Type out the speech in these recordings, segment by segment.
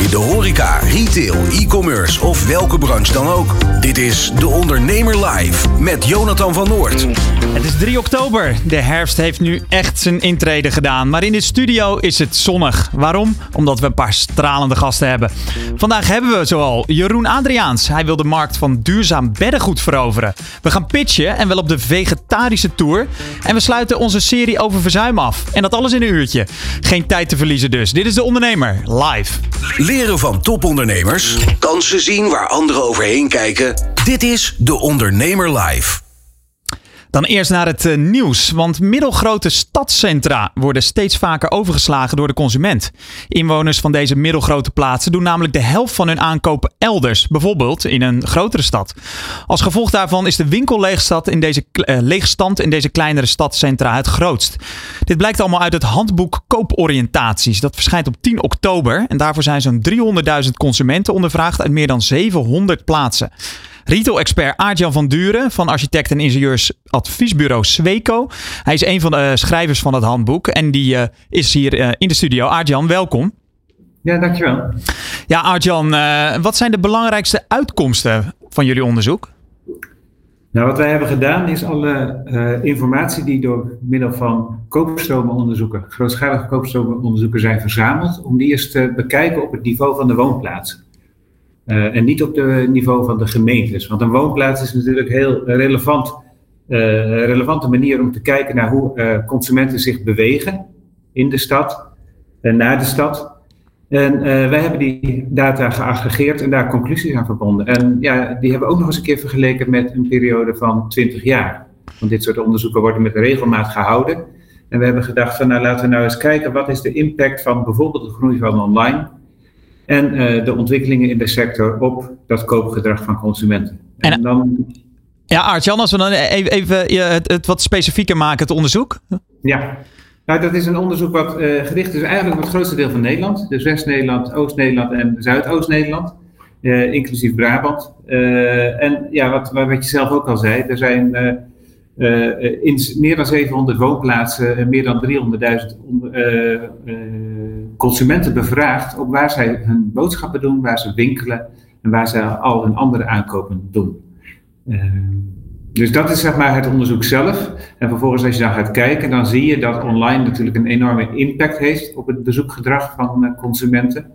In de horeca, retail, e-commerce of welke branche dan ook. Dit is De Ondernemer Live met Jonathan van Noord. Het is 3 oktober. De herfst heeft nu echt zijn intrede gedaan. Maar in de studio is het zonnig. Waarom? Omdat we een paar stralende gasten hebben. Vandaag hebben we zoal Jeroen Adriaans. Hij wil de markt van duurzaam beddengoed veroveren. We gaan pitchen en wel op de vegetarische tour. En we sluiten onze serie over verzuim af. En dat alles in een uurtje. Geen tijd te verliezen dus. Dit is De Ondernemer live. Leren van topondernemers. Kansen zien waar anderen overheen kijken. Dit is De Ondernemer Live. Dan eerst naar het eh, nieuws. Want middelgrote stadscentra worden steeds vaker overgeslagen door de consument. Inwoners van deze middelgrote plaatsen doen namelijk de helft van hun aankopen elders. Bijvoorbeeld in een grotere stad. Als gevolg daarvan is de winkelleegstand in deze, eh, leegstand in deze kleinere stadscentra het grootst. Dit blijkt allemaal uit het handboek Kooporiëntaties. Dat verschijnt op 10 oktober. En daarvoor zijn zo'n 300.000 consumenten ondervraagd uit meer dan 700 plaatsen. Retail-expert Aartjan van Duren van architect- en ingenieursadviesbureau Sweco. Hij is een van de schrijvers van het handboek en die uh, is hier uh, in de studio. Aartjan, welkom. Ja, dankjewel. Ja, Aartjan, wat zijn de belangrijkste uitkomsten van jullie onderzoek? Nou, wat wij hebben gedaan is alle uh, informatie die door middel van koopstromenonderzoeken, grootschalige koopstromenonderzoeken zijn verzameld, om die eens te bekijken op het niveau van de woonplaats. Uh, en niet op het niveau van de gemeentes. Want een woonplaats is natuurlijk heel relevant, uh, relevante manier om te kijken naar hoe uh, consumenten zich bewegen in de stad en naar de stad. En wij hebben die data geaggregeerd en daar conclusies aan verbonden. En ja, die hebben we ook nog eens een keer vergeleken met een periode van 20 jaar. Want dit soort onderzoeken worden met regelmaat gehouden. En we hebben gedacht van nou laten we nou eens kijken wat is de impact van bijvoorbeeld de groei van online en uh, de ontwikkelingen in de sector op dat koopgedrag van consumenten. En, en dan... Ja, Aart-Jan, als we dan even, even het, het, wat specifieker maken, het onderzoek. Ja, nou, dat is een onderzoek wat uh, gericht is eigenlijk op het grootste deel van Nederland. Dus West-Nederland, Oost-Nederland en Zuidoost-Nederland. Uh, inclusief Brabant. en ja, wat, wat je zelf ook al zei, er zijn in meer dan 700 woonplaatsen en meer dan 300.000 consumenten bevraagd op waar zij hun boodschappen doen, waar ze winkelen en waar ze al hun andere aankopen doen. Dus dat is zeg maar het onderzoek zelf. En vervolgens als je dan gaat kijken, dan zie je dat online natuurlijk een enorme impact heeft op het bezoekgedrag van consumenten.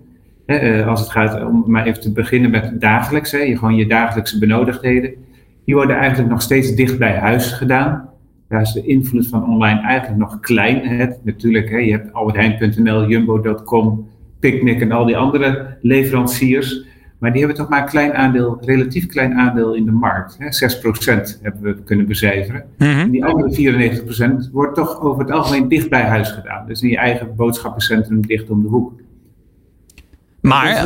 Als het gaat om maar even te beginnen met dagelijks, je, gewoon je dagelijkse benodigdheden. Die worden eigenlijk nog steeds dicht bij huis gedaan daar is de invloed van online eigenlijk nog klein. Natuurlijk, hè, je hebt albertheijn.nl, jumbo.com, Picnic en al die andere leveranciers. Maar die hebben toch maar een klein aandeel, relatief klein aandeel in de markt. Hè. 6% hebben we kunnen becijferen. Mm -hmm. En die andere 94% wordt toch over het algemeen dicht bij huis gedaan. Dus in je eigen boodschappencentrum dicht om de hoek. Maar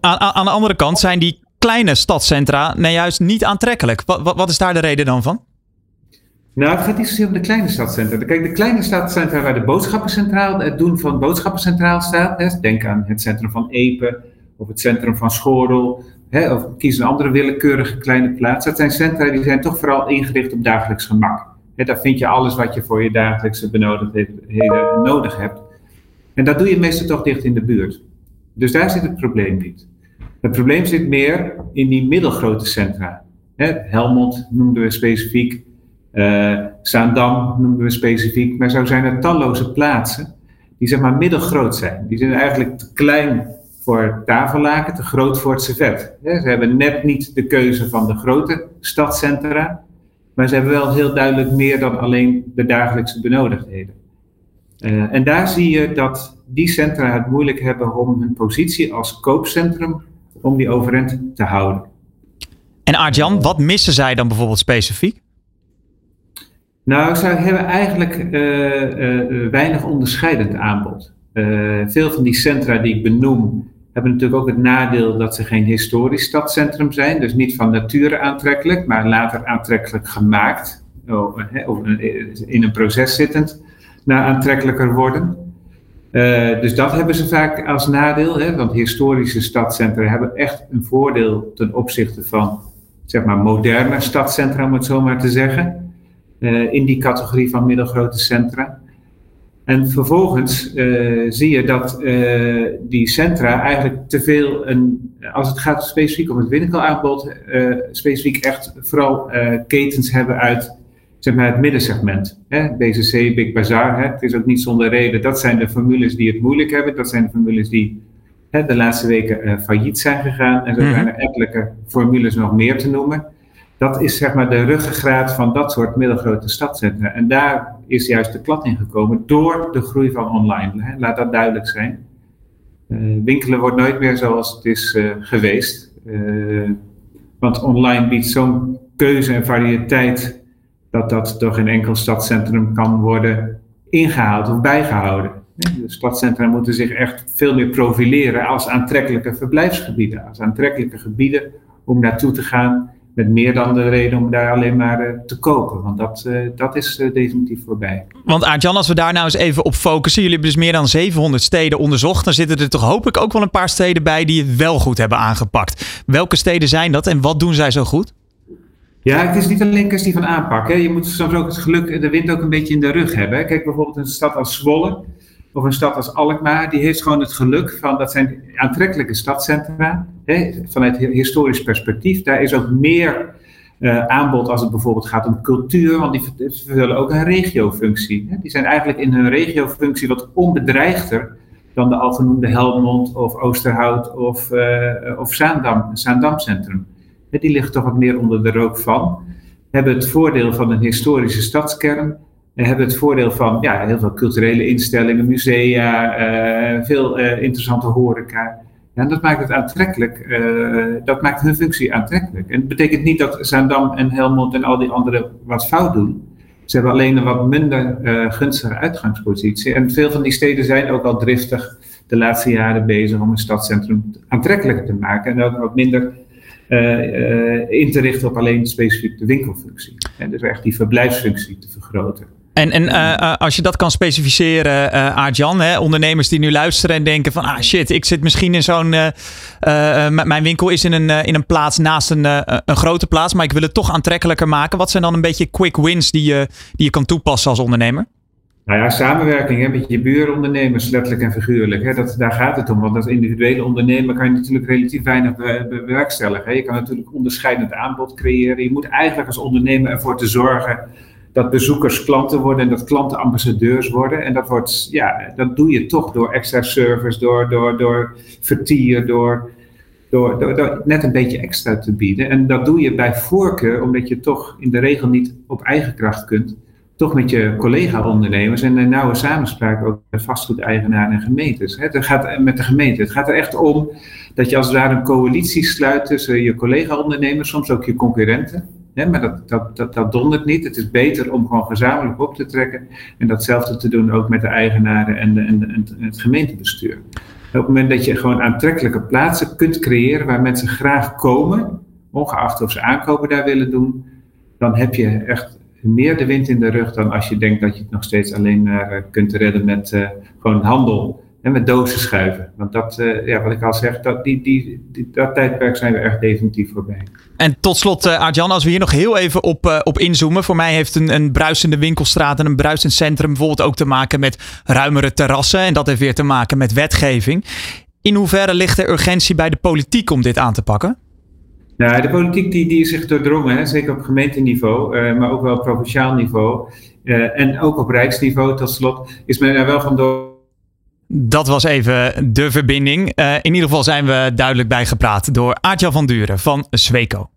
aan, aan, de andere kant zijn die kleine stadscentra nou juist niet aantrekkelijk. Wat, wat, wat is daar de reden dan van? Nou, het gaat niet zozeer om de kleine stadcentra. Kijk, de kleine stadcentra waar de boodschappencentraal, het doen van boodschappencentraal staat. Hè, denk aan het centrum van Epe of het centrum van Schorel. Hè, of kies een andere willekeurige kleine plaats. Dat zijn centra die zijn toch vooral ingericht op dagelijks gemak. Hè, daar vind je alles wat je voor je dagelijkse benodigdheden nodig hebt. En dat doe je meestal toch dicht in de buurt. Dus daar zit het probleem niet. Het probleem zit meer in die middelgrote centra. Helmond noemden we specifiek. Uh, Zaandam noemen we specifiek, maar zo zijn er talloze plaatsen die zeg maar middelgroot zijn. Die zijn eigenlijk te klein voor tafellaken, te groot voor het servet. ze hebben net niet de keuze van de grote stadcentra, maar ze hebben wel heel duidelijk meer dan alleen de dagelijkse benodigdheden. Uh, en daar zie je dat die centra het moeilijk hebben om hun positie als koopcentrum, om die overeind te houden. En Arjan, wat missen zij dan bijvoorbeeld specifiek? Nou, ze hebben eigenlijk uh, uh, weinig onderscheidend aanbod. Veel van die centra die ik benoem, hebben natuurlijk ook het nadeel dat ze geen historisch stadscentrum zijn. Dus niet van nature aantrekkelijk, maar later aantrekkelijk gemaakt. Oh, of in een proces zittend naar aantrekkelijker worden. Dus dat hebben ze vaak als nadeel. Hè, want historische stadcentra hebben echt een voordeel ten opzichte van zeg maar, moderne stadcentra, om het zo maar te zeggen. in die categorie van middelgrote centra. En vervolgens zie je dat die centra eigenlijk te veel, een, als het gaat specifiek om het winkelaanbod, specifiek echt vooral ketens hebben uit zeg maar, het middensegment. Hè? BCC, Big Bazaar, hè? het is ook niet zonder reden. Dat zijn de formules die het moeilijk hebben. Dat zijn de formules die hè, de laatste weken uh, failliet zijn gegaan. En zo mhm. zijn er enkele formules nog meer te noemen. Dat is zeg maar de ruggengraat van dat soort middelgrote stadcentra. En daar is juist de klad in gekomen door de groei van online. Hè? Laat dat duidelijk zijn. Uh, winkelen wordt nooit meer zoals het is uh, geweest. want online biedt zo'n keuze en variëteit dat dat door geen enkel stadscentrum kan worden ingehaald of bijgehouden. De stadcentra moeten zich echt veel meer profileren als aantrekkelijke verblijfsgebieden, als aantrekkelijke gebieden om naartoe te gaan, met meer dan de reden om daar alleen maar uh, te kopen. Want dat, uh, dat is uh, definitief voorbij. Want Aart-Jan, als we daar nou eens even op focussen. Jullie hebben dus meer dan 700 steden onderzocht. Dan zitten er toch hoop ik ook wel een paar steden bij die het wel goed hebben aangepakt. Welke steden zijn dat en wat doen zij zo goed? Ja, het is niet alleen een kwestie van aanpak. Je moet soms ook het geluk, de wind ook een beetje in de rug hebben. Kijk bijvoorbeeld een stad als Zwolle of een stad als Alkmaar. Die heeft gewoon het geluk van, dat zijn aantrekkelijke stadcentra. Hè, vanuit historisch perspectief. Daar is ook meer uh, aanbod als het bijvoorbeeld gaat om cultuur. Want die vervullen ook een regiofunctie. Hè. Die zijn eigenlijk in hun regiofunctie wat onbedreigder dan de al genoemde Helmond of Oosterhout of, uh, of Zaandam, Zaandam Centrum die liggen toch wat meer onder de rook van. Hebben het voordeel van een historische stadskern. Hebben het voordeel van ja, heel veel culturele instellingen, musea, uh, veel uh, interessante horeca. Ja, en dat maakt het aantrekkelijk. Uh, dat maakt hun functie aantrekkelijk. En het betekent niet dat Zaandam en Helmond en al die anderen wat fout doen. Ze hebben alleen een wat minder gunstige uitgangspositie. En veel van die steden zijn ook al driftig de laatste jaren bezig om een stadscentrum aantrekkelijker te maken. En ook wat minder in te richten op alleen specifiek de winkelfunctie. En dus echt die verblijfsfunctie te vergroten. En, en uh, als je dat kan specificeren, uh, Aart-Jan, ondernemers die nu luisteren en denken van, ah shit, ik zit misschien in zo'n, mijn winkel is in een, in een plaats naast een, een grote plaats, maar ik wil het toch aantrekkelijker maken. Wat zijn dan een beetje quick wins die je, die je kan toepassen als ondernemer? Nou ja, samenwerking hè, met je buurondernemers, letterlijk en figuurlijk. Hè, dat, daar gaat het om. Want als individuele ondernemer kan je natuurlijk relatief weinig bewerkstelligen. Je kan natuurlijk onderscheidend aanbod creëren. Je moet eigenlijk als ondernemer ervoor te zorgen dat bezoekers klanten worden en dat klanten ambassadeurs worden. En dat, wordt, ja, dat doe je toch door extra service, door, door, door vertier, door, door, door net een beetje extra te bieden. En dat doe je bij voorkeur, omdat je toch in de regel niet op eigen kracht kunt toch met je collega-ondernemers en een nauwe samenspraak ook met vastgoedeigenaren en gemeentes. Het gaat met de gemeente. Het gaat er echt om dat je als het ware een coalitie sluit tussen je collega-ondernemers, soms ook je concurrenten. maar dat, dat, dat, dat dondert niet. Het is beter om gewoon gezamenlijk op te trekken. En datzelfde te doen ook met de eigenaren en, en, en het gemeentebestuur. Op het moment dat je gewoon aantrekkelijke plaatsen kunt creëren waar mensen graag komen, ongeacht of ze aankopen daar willen doen, dan heb je echt meer de wind in de rug dan als je denkt dat je het nog steeds alleen maar uh, kunt redden met uh, gewoon handel en met dozen schuiven. Want dat, uh, ja, wat ik al zeg, dat, die, die, dat tijdperk zijn we echt definitief voorbij. En tot slot, uh, Aart-Jan, als we hier nog heel even op, op inzoomen. Voor mij heeft een, een bruisende winkelstraat en een bruisend centrum bijvoorbeeld ook te maken met ruimere terrassen. En dat heeft weer te maken met wetgeving. In hoeverre ligt er urgentie bij de politiek om dit aan te pakken? Nou, de politiek die, die is zich doordrongen, hè, zeker op gemeenteniveau, uh, maar ook wel op provinciaal niveau. Uh, en ook op rijksniveau, tot slot, is men er wel van door. Dat was even de verbinding. Uh, in ieder geval zijn we duidelijk bijgepraat door Aartjan van Duren van Sweco.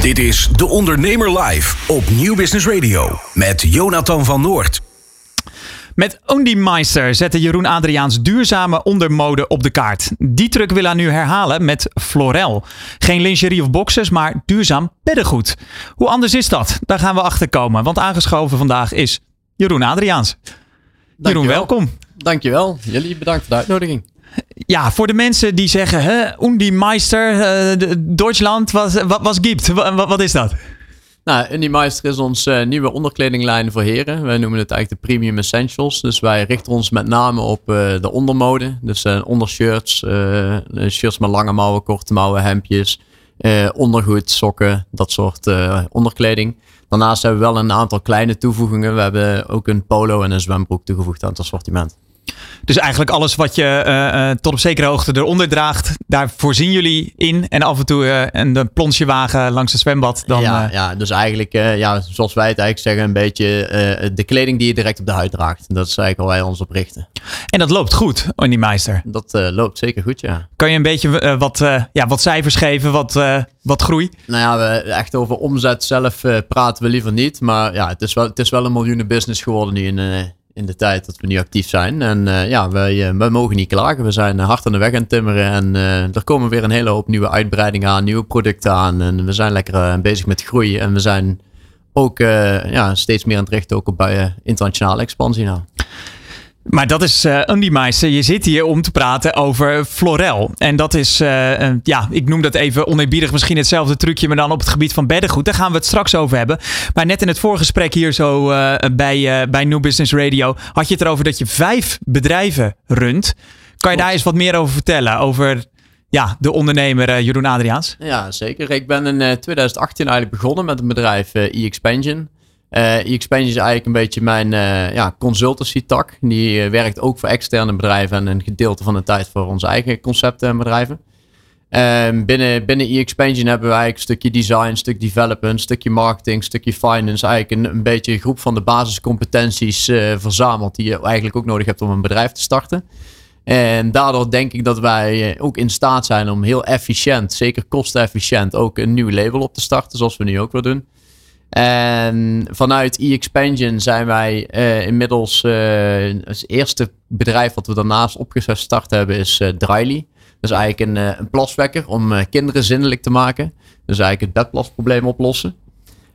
Dit is De Ondernemer Live op Nieuw Business Radio met Jonathan van Noord. Met Ondi Meister zette Jeroen Adriaans duurzame ondermode op de kaart. Die truc wil hij nu herhalen met Florel. Geen lingerie of boxers, maar duurzaam beddengoed. Hoe anders is dat? Daar gaan we achter komen, want aangeschoven vandaag is Jeroen Adriaans. Jeroen, welkom. Dankjewel. Jullie bedankt voor de uitnodiging. Ja, voor de mensen die zeggen, hè, Meister, uh, Duitsland, wat, wat, wat gibt? Wat, wat is dat? Nou, Indie is onze uh, nieuwe onderkledinglijn voor heren. Wij noemen het eigenlijk de Premium Essentials. Dus wij richten ons met name op uh, de ondermode. Dus uh, ondershirts, shirts met lange mouwen, korte mouwen, hemdjes, ondergoed, sokken, dat soort onderkleding. Daarnaast hebben we wel een aantal kleine toevoegingen. We hebben ook een polo en een zwembroek toegevoegd aan het assortiment. Dus eigenlijk alles wat je uh, tot op zekere hoogte eronder draagt, daar voorzien jullie in. En af en toe uh, een plonsjewagen langs het zwembad. Dan, ja, ja, dus eigenlijk, ja, zoals wij het eigenlijk zeggen, een beetje de kleding die je direct op de huid draagt. Dat is eigenlijk waar wij ons op richten. En dat loopt goed, Andy Meister. Dat loopt zeker goed, ja. Kan je een beetje wat, ja, wat cijfers geven, wat, wat groei? Nou ja, we, echt over omzet zelf praten we liever niet. Maar ja, het is wel, het is wel een miljoenen business geworden nu in in de tijd dat we nu actief zijn. En uh, ja, uh, wij mogen niet klagen. We zijn hard aan de weg aan het timmeren. En er komen weer een hele hoop nieuwe uitbreidingen aan, nieuwe producten aan. En we zijn lekker bezig met groei. En we zijn ook ja, steeds meer aan het richten ook op bij internationale expansie nou. Maar dat is uh, Andy Meister. Je zit hier om te praten over Florel. En dat is, uh, ja, ik noem dat even oneerbiedig misschien hetzelfde trucje, maar dan op het gebied van beddengoed. Daar gaan we het straks over hebben. Maar net in het voorgesprek hier zo uh, bij, bij New Business Radio had je het erover dat je vijf bedrijven runt. Kan je daar eens wat meer over vertellen? Over ja, de ondernemer Jeroen Adriaans? Ja, zeker. Ik ben in 2018 eigenlijk begonnen met een bedrijf e-Expansion. Uh, E-Expansion is eigenlijk een beetje mijn uh, ja, consultancy tak. Die uh, werkt ook voor externe bedrijven en een gedeelte van de tijd voor onze eigen concepten en bedrijven. Um, binnen, binnen E-Expansion hebben we eigenlijk een stukje design, een stuk development, een stukje marketing, een stukje finance. Eigenlijk een, beetje een groep van de basiscompetenties verzameld die je eigenlijk ook nodig hebt om een bedrijf te starten. En daardoor denk ik dat wij ook in staat zijn om heel efficiënt, zeker kostenefficiënt, ook een nieuw label op te starten, zoals we nu ook weer doen. En vanuit e-expansion zijn wij uh, inmiddels uh, het eerste bedrijf wat we daarnaast opgestart hebben is uh, Dryly. Dat is eigenlijk een, een plaswekker om kinderen zindelijk te maken. Dus eigenlijk het bedplasprobleem oplossen.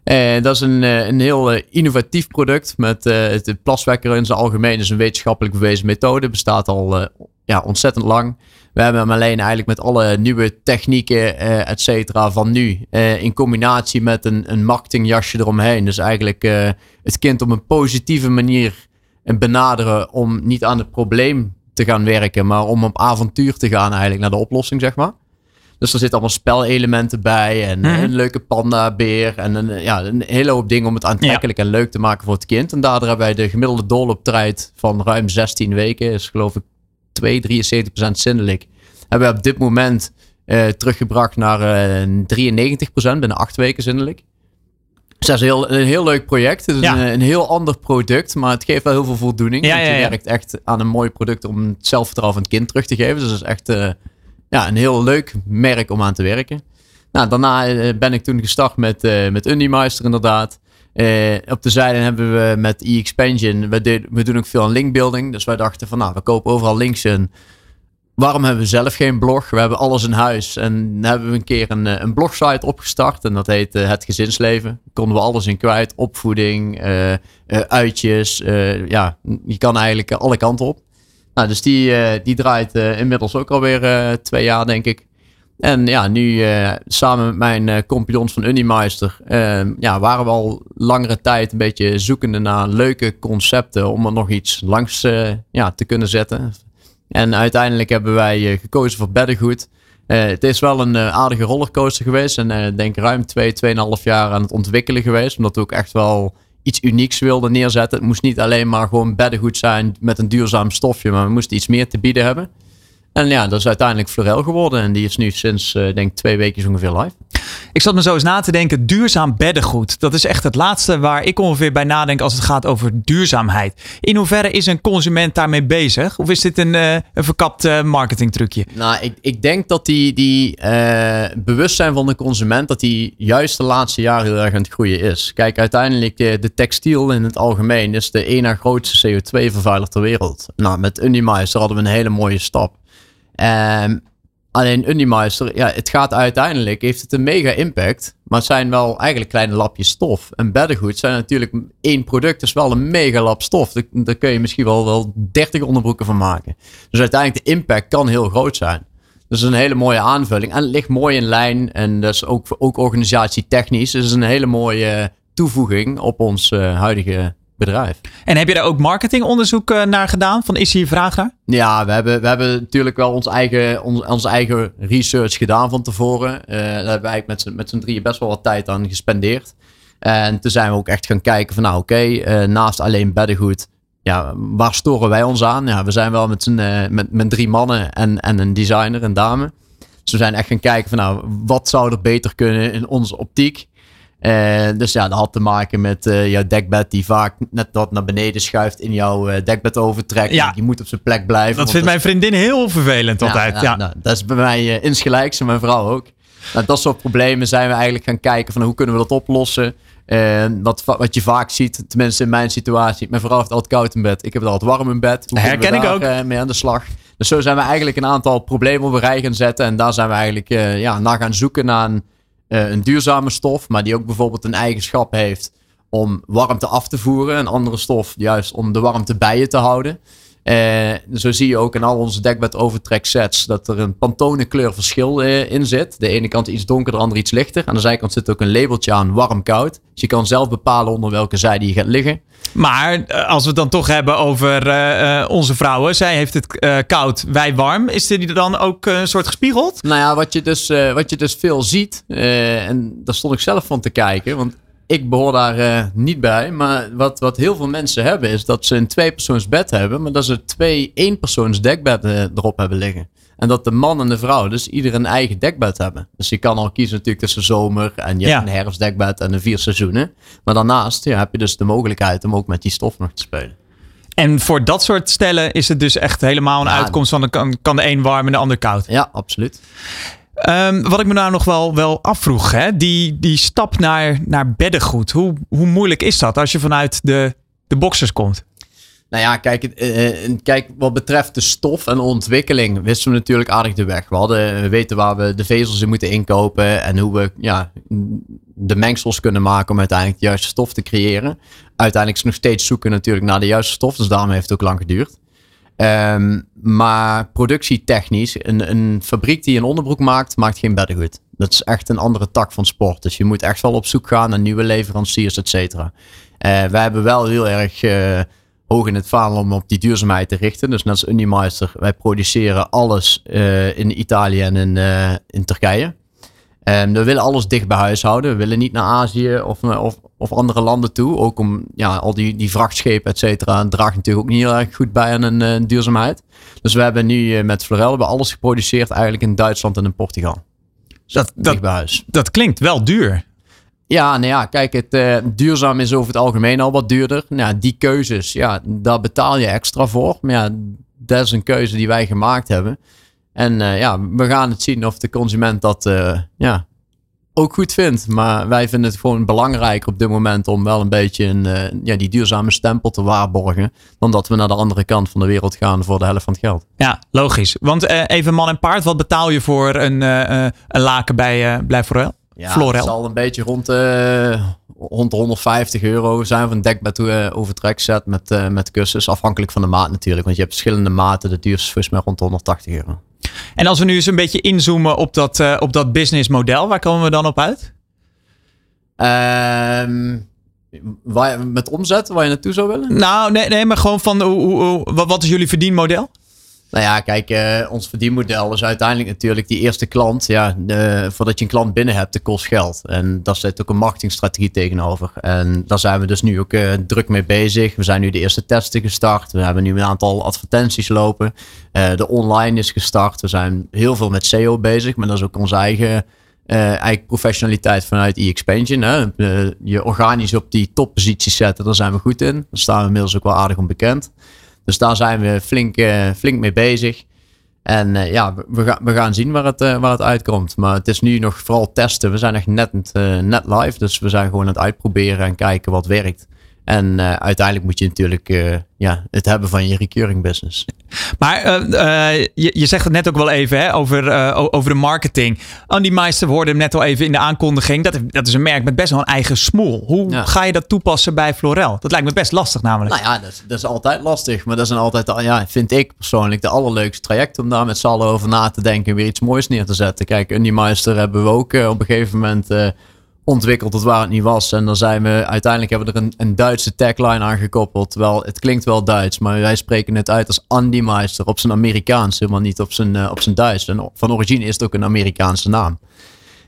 En dat is een, een heel innovatief product met het plaswekker in zijn algemeen is een wetenschappelijk bewezen methode. Bestaat al ja, ontzettend lang. We hebben hem alleen eigenlijk met alle nieuwe technieken, uh, et cetera, van nu. Uh, in combinatie met een, een marketingjasje eromheen. Dus eigenlijk uh, het kind op een positieve manier benaderen om niet aan het probleem te gaan werken, maar om op avontuur te gaan eigenlijk naar de oplossing, zeg maar. Dus er zitten allemaal spelelementen bij en een leuke panda-beer en een, ja, een hele hoop dingen om het aantrekkelijk ja. en leuk te maken voor het kind. En daardoor hebben wij de gemiddelde doorlooptijd van ruim 16 weken, is geloof ik 2, 73% zindelijk. Hebben we op dit moment uh, teruggebracht naar uh, 93% binnen 8 weken zindelijk. Dus dat is heel, een heel leuk project. Het is ja. een, een, heel ander product, maar het geeft wel heel veel voldoening. Ja, je werkt echt aan een mooi product om het zelfvertrouwen van het kind terug te geven. Dus dat is echt uh, ja, een heel leuk merk om aan te werken. Nou, daarna uh, ben ik toen gestart met, uh, met Undymeister inderdaad. op de zijde hebben we met e-expansion, we, we, doen ook veel aan linkbuilding. Dus wij dachten van nou, we kopen overal links in waarom hebben we zelf geen blog? We hebben alles in huis. En hebben we een keer een, eh, een blogsite opgestart. En dat heet Het Gezinsleven. konden we alles in kwijt. Opvoeding, uitjes. ja, je kan eigenlijk alle kanten op. Nou, dus die, die draait inmiddels ook alweer twee jaar, denk ik. En ja, nu samen met mijn compagnons van Unimeister... ja, waren we al langere tijd een beetje zoekende naar leuke concepten... om er nog iets langs ja, te kunnen zetten en uiteindelijk hebben wij eh, gekozen voor beddengoed. Uh, het is wel een aardige rollercoaster geweest. En ik denk ruim 2, twee, 2,5 jaar aan het ontwikkelen geweest. Omdat we ook echt wel iets unieks wilden neerzetten. Het moest niet alleen maar gewoon beddengoed zijn met een duurzaam stofje. Maar we moesten iets meer te bieden hebben. En ja, dat is uiteindelijk Florel geworden. En die is nu sinds, uh, denk twee weken ongeveer live. Ik zat me zo eens na te denken, duurzaam beddengoed. Dat is echt het laatste waar ik ongeveer bij nadenk als het gaat over duurzaamheid. In hoeverre is een consument daarmee bezig? Of is dit een, uh, een verkapt uh, marketingtrucje? Nou, ik, ik denk dat die, die bewustzijn van de consument, dat die juist de laatste jaren heel erg aan het groeien is. Kijk, uiteindelijk de textiel in het algemeen is de ene grootste CO2-vervuiler ter wereld. Nou, met Unimeister hadden we een hele mooie stap. Um, alleen Unimeister, ja, het gaat uiteindelijk, heeft het een mega impact. Maar het zijn wel eigenlijk kleine lapjes stof. En beddengoed zijn natuurlijk één product, is wel een mega lap stof. Daar, kun je misschien wel, wel 30 onderbroeken van maken. Dus uiteindelijk de impact kan heel groot zijn. Dus een hele mooie aanvulling. En het ligt mooi in lijn. En dat is ook, ook organisatietechnisch. Dus een hele mooie toevoeging op ons uh, huidige bedrijf. En heb je daar ook marketingonderzoek uh, naar gedaan? Van is hier vraag naar? Ja, we hebben, we hebben natuurlijk wel ons eigen, ons, ons eigen research gedaan van tevoren. Uh, daar hebben wij met z'n, met z'n drieën best wel wat tijd aan gespendeerd. En toen zijn we ook echt gaan kijken van nou oké, naast alleen beddengoed ja, waar storen wij ons aan? Ja, we zijn wel met, z'n, uh, met, met drie mannen en, en een designer, een dame. Dus we zijn echt gaan kijken van nou, wat zou er beter kunnen in onze optiek? Uh, dus ja, dat had te maken met uh, jouw dekbed die vaak net wat naar beneden schuift in jouw uh, dekbed overtrekt. Ja. Die moet op zijn plek blijven. Dat vindt mijn vriendin heel vervelend altijd. Ja, ja. Nou, dat is bij mij insgelijks en mijn vrouw ook. Nou, dat soort problemen zijn we eigenlijk gaan kijken van hoe kunnen we dat oplossen. En wat, wat je vaak ziet, tenminste in mijn situatie. Mijn vrouw heeft altijd koud in bed. Ik heb het altijd warm in bed. Hoe Herken ik ook. Mee aan de slag. Dus zo zijn we eigenlijk een aantal problemen op een rij gaan zetten. En daar zijn we eigenlijk ja, naar gaan zoeken naar een, uh, een duurzame stof. Maar die ook bijvoorbeeld een eigenschap heeft om warmte af te voeren. Een andere stof juist om de warmte bij je te houden. Uh, zo zie je ook in al onze dekbed overtrek sets dat er een pantone kleurverschil uh, in zit. De ene kant iets donkerder, de andere iets lichter. Aan de zijkant zit ook een labeltje aan warm-koud. Dus je kan zelf bepalen onder welke zijde je gaat liggen. Maar uh, als we het dan toch hebben over onze vrouwen. Zij heeft het koud, wij warm. Is die dan ook een soort gespiegeld? Nou ja, wat je dus, wat je dus veel ziet. en daar stond ik zelf van te kijken. Want ik behoor daar uh, niet bij. Maar wat, wat heel veel mensen hebben, is dat ze een tweepersoons bed hebben. Maar dat ze twee eenpersoons dekbedden erop hebben liggen. En dat de man en de vrouw dus ieder een eigen dekbed hebben. Dus je kan al kiezen natuurlijk tussen zomer en je ja. hebt een herfstdekbed en de vier seizoenen. Maar daarnaast ja, heb je dus de mogelijkheid om ook met die stof nog te spelen. En voor dat soort stellen is het dus echt helemaal een ja, uitkomst van de, kan, kan de een warm en de ander koud. Ja, absoluut. Um, wat ik me nou nog wel, wel afvroeg, hè? Die, die stap naar, naar beddengoed. Hoe, hoe moeilijk is dat als je vanuit de, de boxers komt? Nou ja, kijk, uh, kijk, wat betreft de stof en ontwikkeling wisten we natuurlijk aardig de weg. We, hadden, we weten waar we de vezels in moeten inkopen en hoe we ja, de mengsels kunnen maken om uiteindelijk de juiste stof te creëren. Uiteindelijk is nog steeds zoeken natuurlijk naar de juiste stof, dus daarom heeft het ook lang geduurd. Um, maar productietechnisch, een, een fabriek die een onderbroek maakt, maakt geen beddengoed. Dat is echt een andere tak van sport. Dus je moet echt wel op zoek gaan naar nieuwe leveranciers, et cetera. Uh, wij hebben wel heel erg uh, hoog in het vaandel om op die duurzaamheid te richten. Dus net als Unimeister, wij produceren alles uh, in Italië en in, in Turkije. Um, we willen alles dicht bij huis houden. We willen niet naar Azië of, of, of andere landen toe. Ook om ja, al die, die vrachtschepen, et cetera, draagt natuurlijk ook niet heel erg goed bij aan een uh, duurzaamheid. Dus we hebben nu uh, met Florel hebben alles geproduceerd eigenlijk in Duitsland en in Portugal. Dus dat, dat, bij huis. dat klinkt wel duur. Ja, nou ja, kijk, het uh, duurzaam is over het algemeen al wat duurder. Nou, die keuzes, ja, daar betaal je extra voor. Maar ja, dat is een keuze die wij gemaakt hebben. En uh, ja, we gaan het zien of de consument dat uh, ja, ook goed vindt. Maar wij vinden het gewoon belangrijk op dit moment om wel een beetje een, uh, ja, die duurzame stempel te waarborgen. Dan dat we naar de andere kant van de wereld gaan voor de helft van het geld. Ja, logisch. Want even man en paard, wat betaal je voor een, een laken bij uh, Florel? Ja, Florel? het zal een beetje rond, rond de 150 euro zijn van een dekbed overtrek set met, met kussens. Afhankelijk van de maat natuurlijk. Want je hebt verschillende maten. De duurste is volgens mij rond de 180 euro. En als we nu eens een beetje inzoomen op dat, uh, op dat businessmodel, waar komen we dan op uit? Um, waar, met omzet, waar je naartoe zou willen? Nou, nee, nee maar gewoon van hoe, hoe, wat is jullie verdienmodel? Nou ja, kijk, uh, ons verdienmodel is uiteindelijk natuurlijk die eerste klant. Ja, voordat je een klant binnen hebt, dat kost geld. En daar zit ook een marketingstrategie tegenover. En daar zijn we dus nu ook uh, druk mee bezig. We zijn nu de eerste testen gestart. We hebben nu een aantal advertenties lopen. Uh, de online is gestart. We zijn heel veel met SEO bezig, maar dat is ook onze eigen eigen professionaliteit vanuit e-expansion. Uh, je organisch op die toppositie zetten, daar zijn we goed in. Daar staan we inmiddels ook wel aardig onbekend. Dus daar zijn we flink, uh, flink mee bezig. En uh, ja, we, ga, we gaan zien waar het, uh, waar het uitkomt. Maar het is nu nog vooral testen. We zijn echt net, net live. Dus we zijn gewoon aan het uitproberen en kijken wat werkt. En uh, uiteindelijk moet je natuurlijk uh, ja, het hebben van je recurring business. Maar uh, je, je zegt het net ook wel even hè, over, over de marketing. Andy Meister hoorde hem net al even in de aankondiging. Dat, dat is een merk met best wel een eigen smoel. Hoe ja. ga je dat toepassen bij Florel? Dat lijkt me best lastig namelijk. Nou ja, dat is, dat is altijd lastig. Maar dat is altijd, ja, vind ik persoonlijk, de allerleukste traject om daar met z'n allen over na te denken. En weer iets moois neer te zetten. Kijk, Andy Meister hebben we ook op een gegeven moment ontwikkeld tot waar het niet was. En dan zijn we uiteindelijk hebben we er een, een Duitse tagline aan gekoppeld. Terwijl het klinkt wel Duits, maar wij spreken het uit als Andy Meister op zijn Amerikaans, helemaal niet op zijn, uh, op zijn Duits. En van origine is het ook een Amerikaanse naam.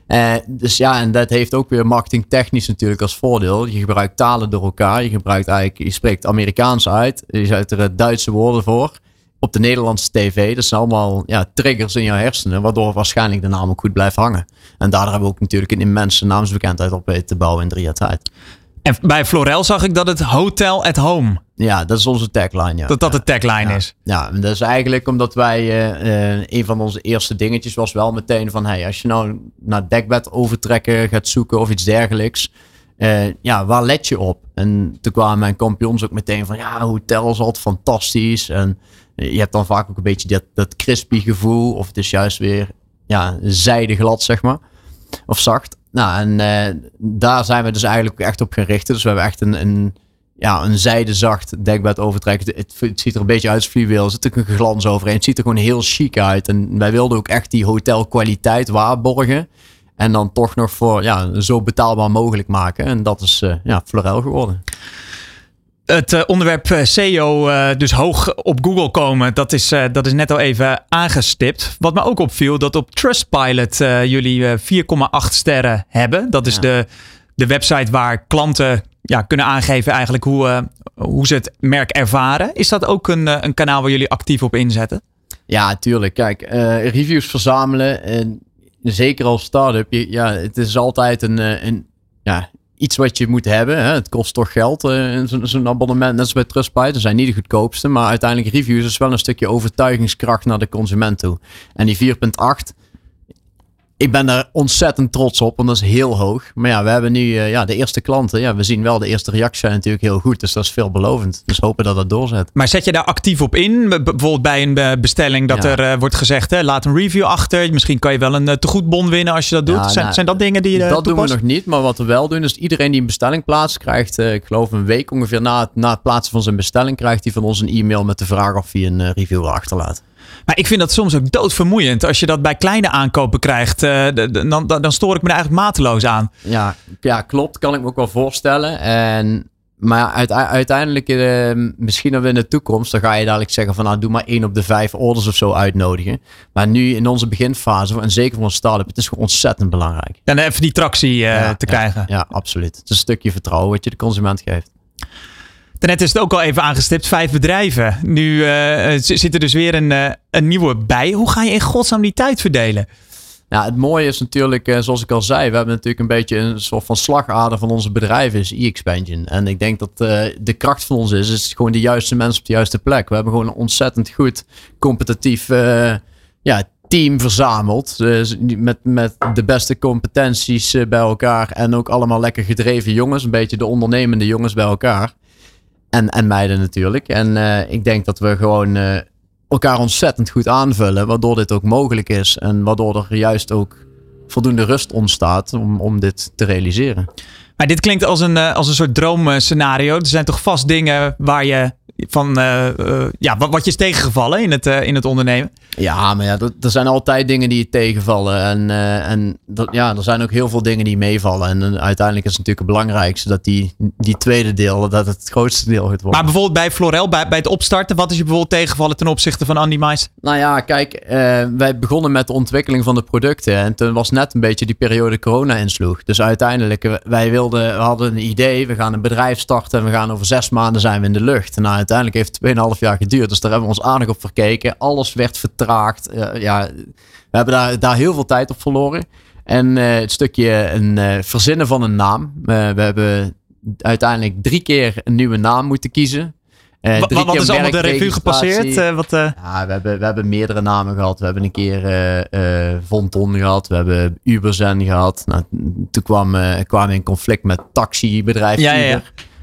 Uh, dus ja, en dat heeft ook weer marketingtechnisch natuurlijk als voordeel. Je gebruikt talen door elkaar. Je gebruikt eigenlijk, je spreekt Amerikaans uit. Je zet er Duitse woorden voor. Op de Nederlandse tv. Dat zijn allemaal ja, triggers in jouw hersenen. Waardoor waarschijnlijk de naam ook goed blijft hangen. En daardoor hebben we ook natuurlijk een immense naamsbekendheid op weten te bouwen in drie jaar tijd. En bij Florel zag ik dat het Hotel at Home. Ja, dat is onze tagline. Ja. Dat dat de tagline is. Ja, dat is eigenlijk omdat wij. Uh, een van onze eerste dingetjes was wel meteen van: hey, als je nou naar dekbed overtrekken gaat zoeken of iets dergelijks. Uh, ja, waar let je op? En toen kwamen mijn kampioens ook meteen van: ja, hotel is altijd fantastisch. En je hebt dan vaak ook een beetje dat, dat crispy gevoel. Of het is juist weer ja, zijde glad, zeg maar. Of zacht. Nou, en uh, daar zijn we dus eigenlijk echt op gericht. Dus we hebben echt een, een, ja, een zijdezacht dekbed overtrekken. Het, het, ziet er een beetje uit als fluweel. Er zit ook een glans overheen. Het ziet er gewoon heel chic uit. En wij wilden ook echt die hotelkwaliteit waarborgen. En dan toch nog voor ja, zo betaalbaar mogelijk maken. En dat is uh, ja, Florel geworden het uh, onderwerp SEO uh, dus hoog op Google komen, dat is, uh, dat is net al even aangestipt. Wat me ook opviel, dat op Trustpilot jullie 4,8 sterren hebben. Dat is ja. de, de website waar klanten ja, kunnen aangeven eigenlijk hoe, hoe ze het merk ervaren. Is dat ook een, een kanaal waar jullie actief op inzetten? Ja, tuurlijk. Kijk, reviews verzamelen. En zeker als start-up, ja, het is altijd een, een ja, iets wat je moet hebben. Hè. Het kost toch geld, uh, zo'n abonnement. Net als bij Trustpilot. Ze zijn niet de goedkoopste. Maar uiteindelijk reviews is wel een stukje overtuigingskracht naar de consument toe. En die 4.8 ik ben er ontzettend trots op, want dat is heel hoog. Maar ja, we hebben nu uh, ja, de eerste klanten. Ja, we zien wel de eerste reacties zijn natuurlijk heel goed. Dus dat is veelbelovend. Dus hopen dat dat doorzet. Maar zet je daar actief op in? Bijvoorbeeld bij een eh, bestelling dat er uh, wordt gezegd, hè, laat een review achter. Misschien kan je wel een tegoedbon winnen als je dat doet. Ja, zijn, nou, zijn dat dingen die je Dat doen we nog niet. Maar wat we wel doen, is iedereen die een bestelling plaatst, krijgt, ik geloof een week ongeveer na het, na het plaatsen van zijn bestelling, krijgt hij van ons een e-mail met de vraag of hij een review wil achterlaat. Maar ik vind dat soms ook doodvermoeiend. Als je dat bij kleine aankopen krijgt, uh, dan, dan, dan stoor ik me er eigenlijk mateloos aan. Ja, ja, klopt. Kan ik me ook wel voorstellen. En, maar uiteindelijk, uh, misschien dan in de toekomst, dan ga je dadelijk zeggen van nou, doe maar één op de vijf orders of zo uitnodigen. Maar nu in onze beginfase, en zeker voor een start-up, het is gewoon ontzettend belangrijk. En even die tractie uh, ja, te ja, krijgen. Ja, absoluut. Het is een stukje vertrouwen wat je de consument geeft. Daarnet is het ook al even aangestipt, vijf bedrijven. Nu uh, zit er dus weer een, uh, een nieuwe bij. Hoe ga je in godsnaam die tijd verdelen? Nou, het mooie is natuurlijk, zoals ik al zei, we hebben natuurlijk een beetje een soort van slagader van onze bedrijven, is e-expansion. En ik denk dat de kracht van ons is, is gewoon de juiste mensen op de juiste plek. We hebben gewoon een ontzettend goed competitief ja, team verzameld. Dus met, met de beste competenties bij elkaar en ook allemaal lekker gedreven jongens. Een beetje de ondernemende jongens bij elkaar. En, en meiden natuurlijk. En uh, ik denk dat we gewoon uh, elkaar ontzettend goed aanvullen. Waardoor dit ook mogelijk is. En waardoor er juist ook voldoende rust ontstaat om, om dit te realiseren. Maar dit klinkt als een, uh, als een soort droomscenario. Er zijn toch vast dingen waar je van ja, wat, wat je is tegengevallen in het, in het ondernemen? Ja, maar ja, er zijn altijd dingen die tegenvallen. En, en dat, ja, er zijn ook heel veel dingen die meevallen. En uiteindelijk is het natuurlijk het belangrijkste dat die, die tweede deel, dat het, het grootste deel worden. Maar bijvoorbeeld bij Florel, bij, bij het opstarten, wat is je bijvoorbeeld tegengevallen ten opzichte van Andy Mais? Nou ja, kijk, wij begonnen met de ontwikkeling van de producten. En toen was net een beetje die periode corona insloeg. Dus uiteindelijk, wij wilden, we hadden een idee, we gaan een bedrijf starten en we gaan over zes maanden zijn we in de lucht. Nou, uiteindelijk heeft het 2,5 jaar geduurd. Dus daar hebben we ons aardig op verkeken. Alles werd vertraagd. Uh, ja, we hebben daar, daar heel veel tijd op verloren. En uh, het stukje een, uh, verzinnen van een naam. we hebben uiteindelijk drie keer een nieuwe naam moeten kiezen. Uh, wat, wat is allemaal de revue gepasseerd? Uh, wat, uh... Ja, we, hebben, we hebben meerdere namen gehad. We hebben een keer Vonton gehad. We hebben Uberzen gehad. Nou, toen kwam, kwamen we in conflict met taxibedrijf ja, ja.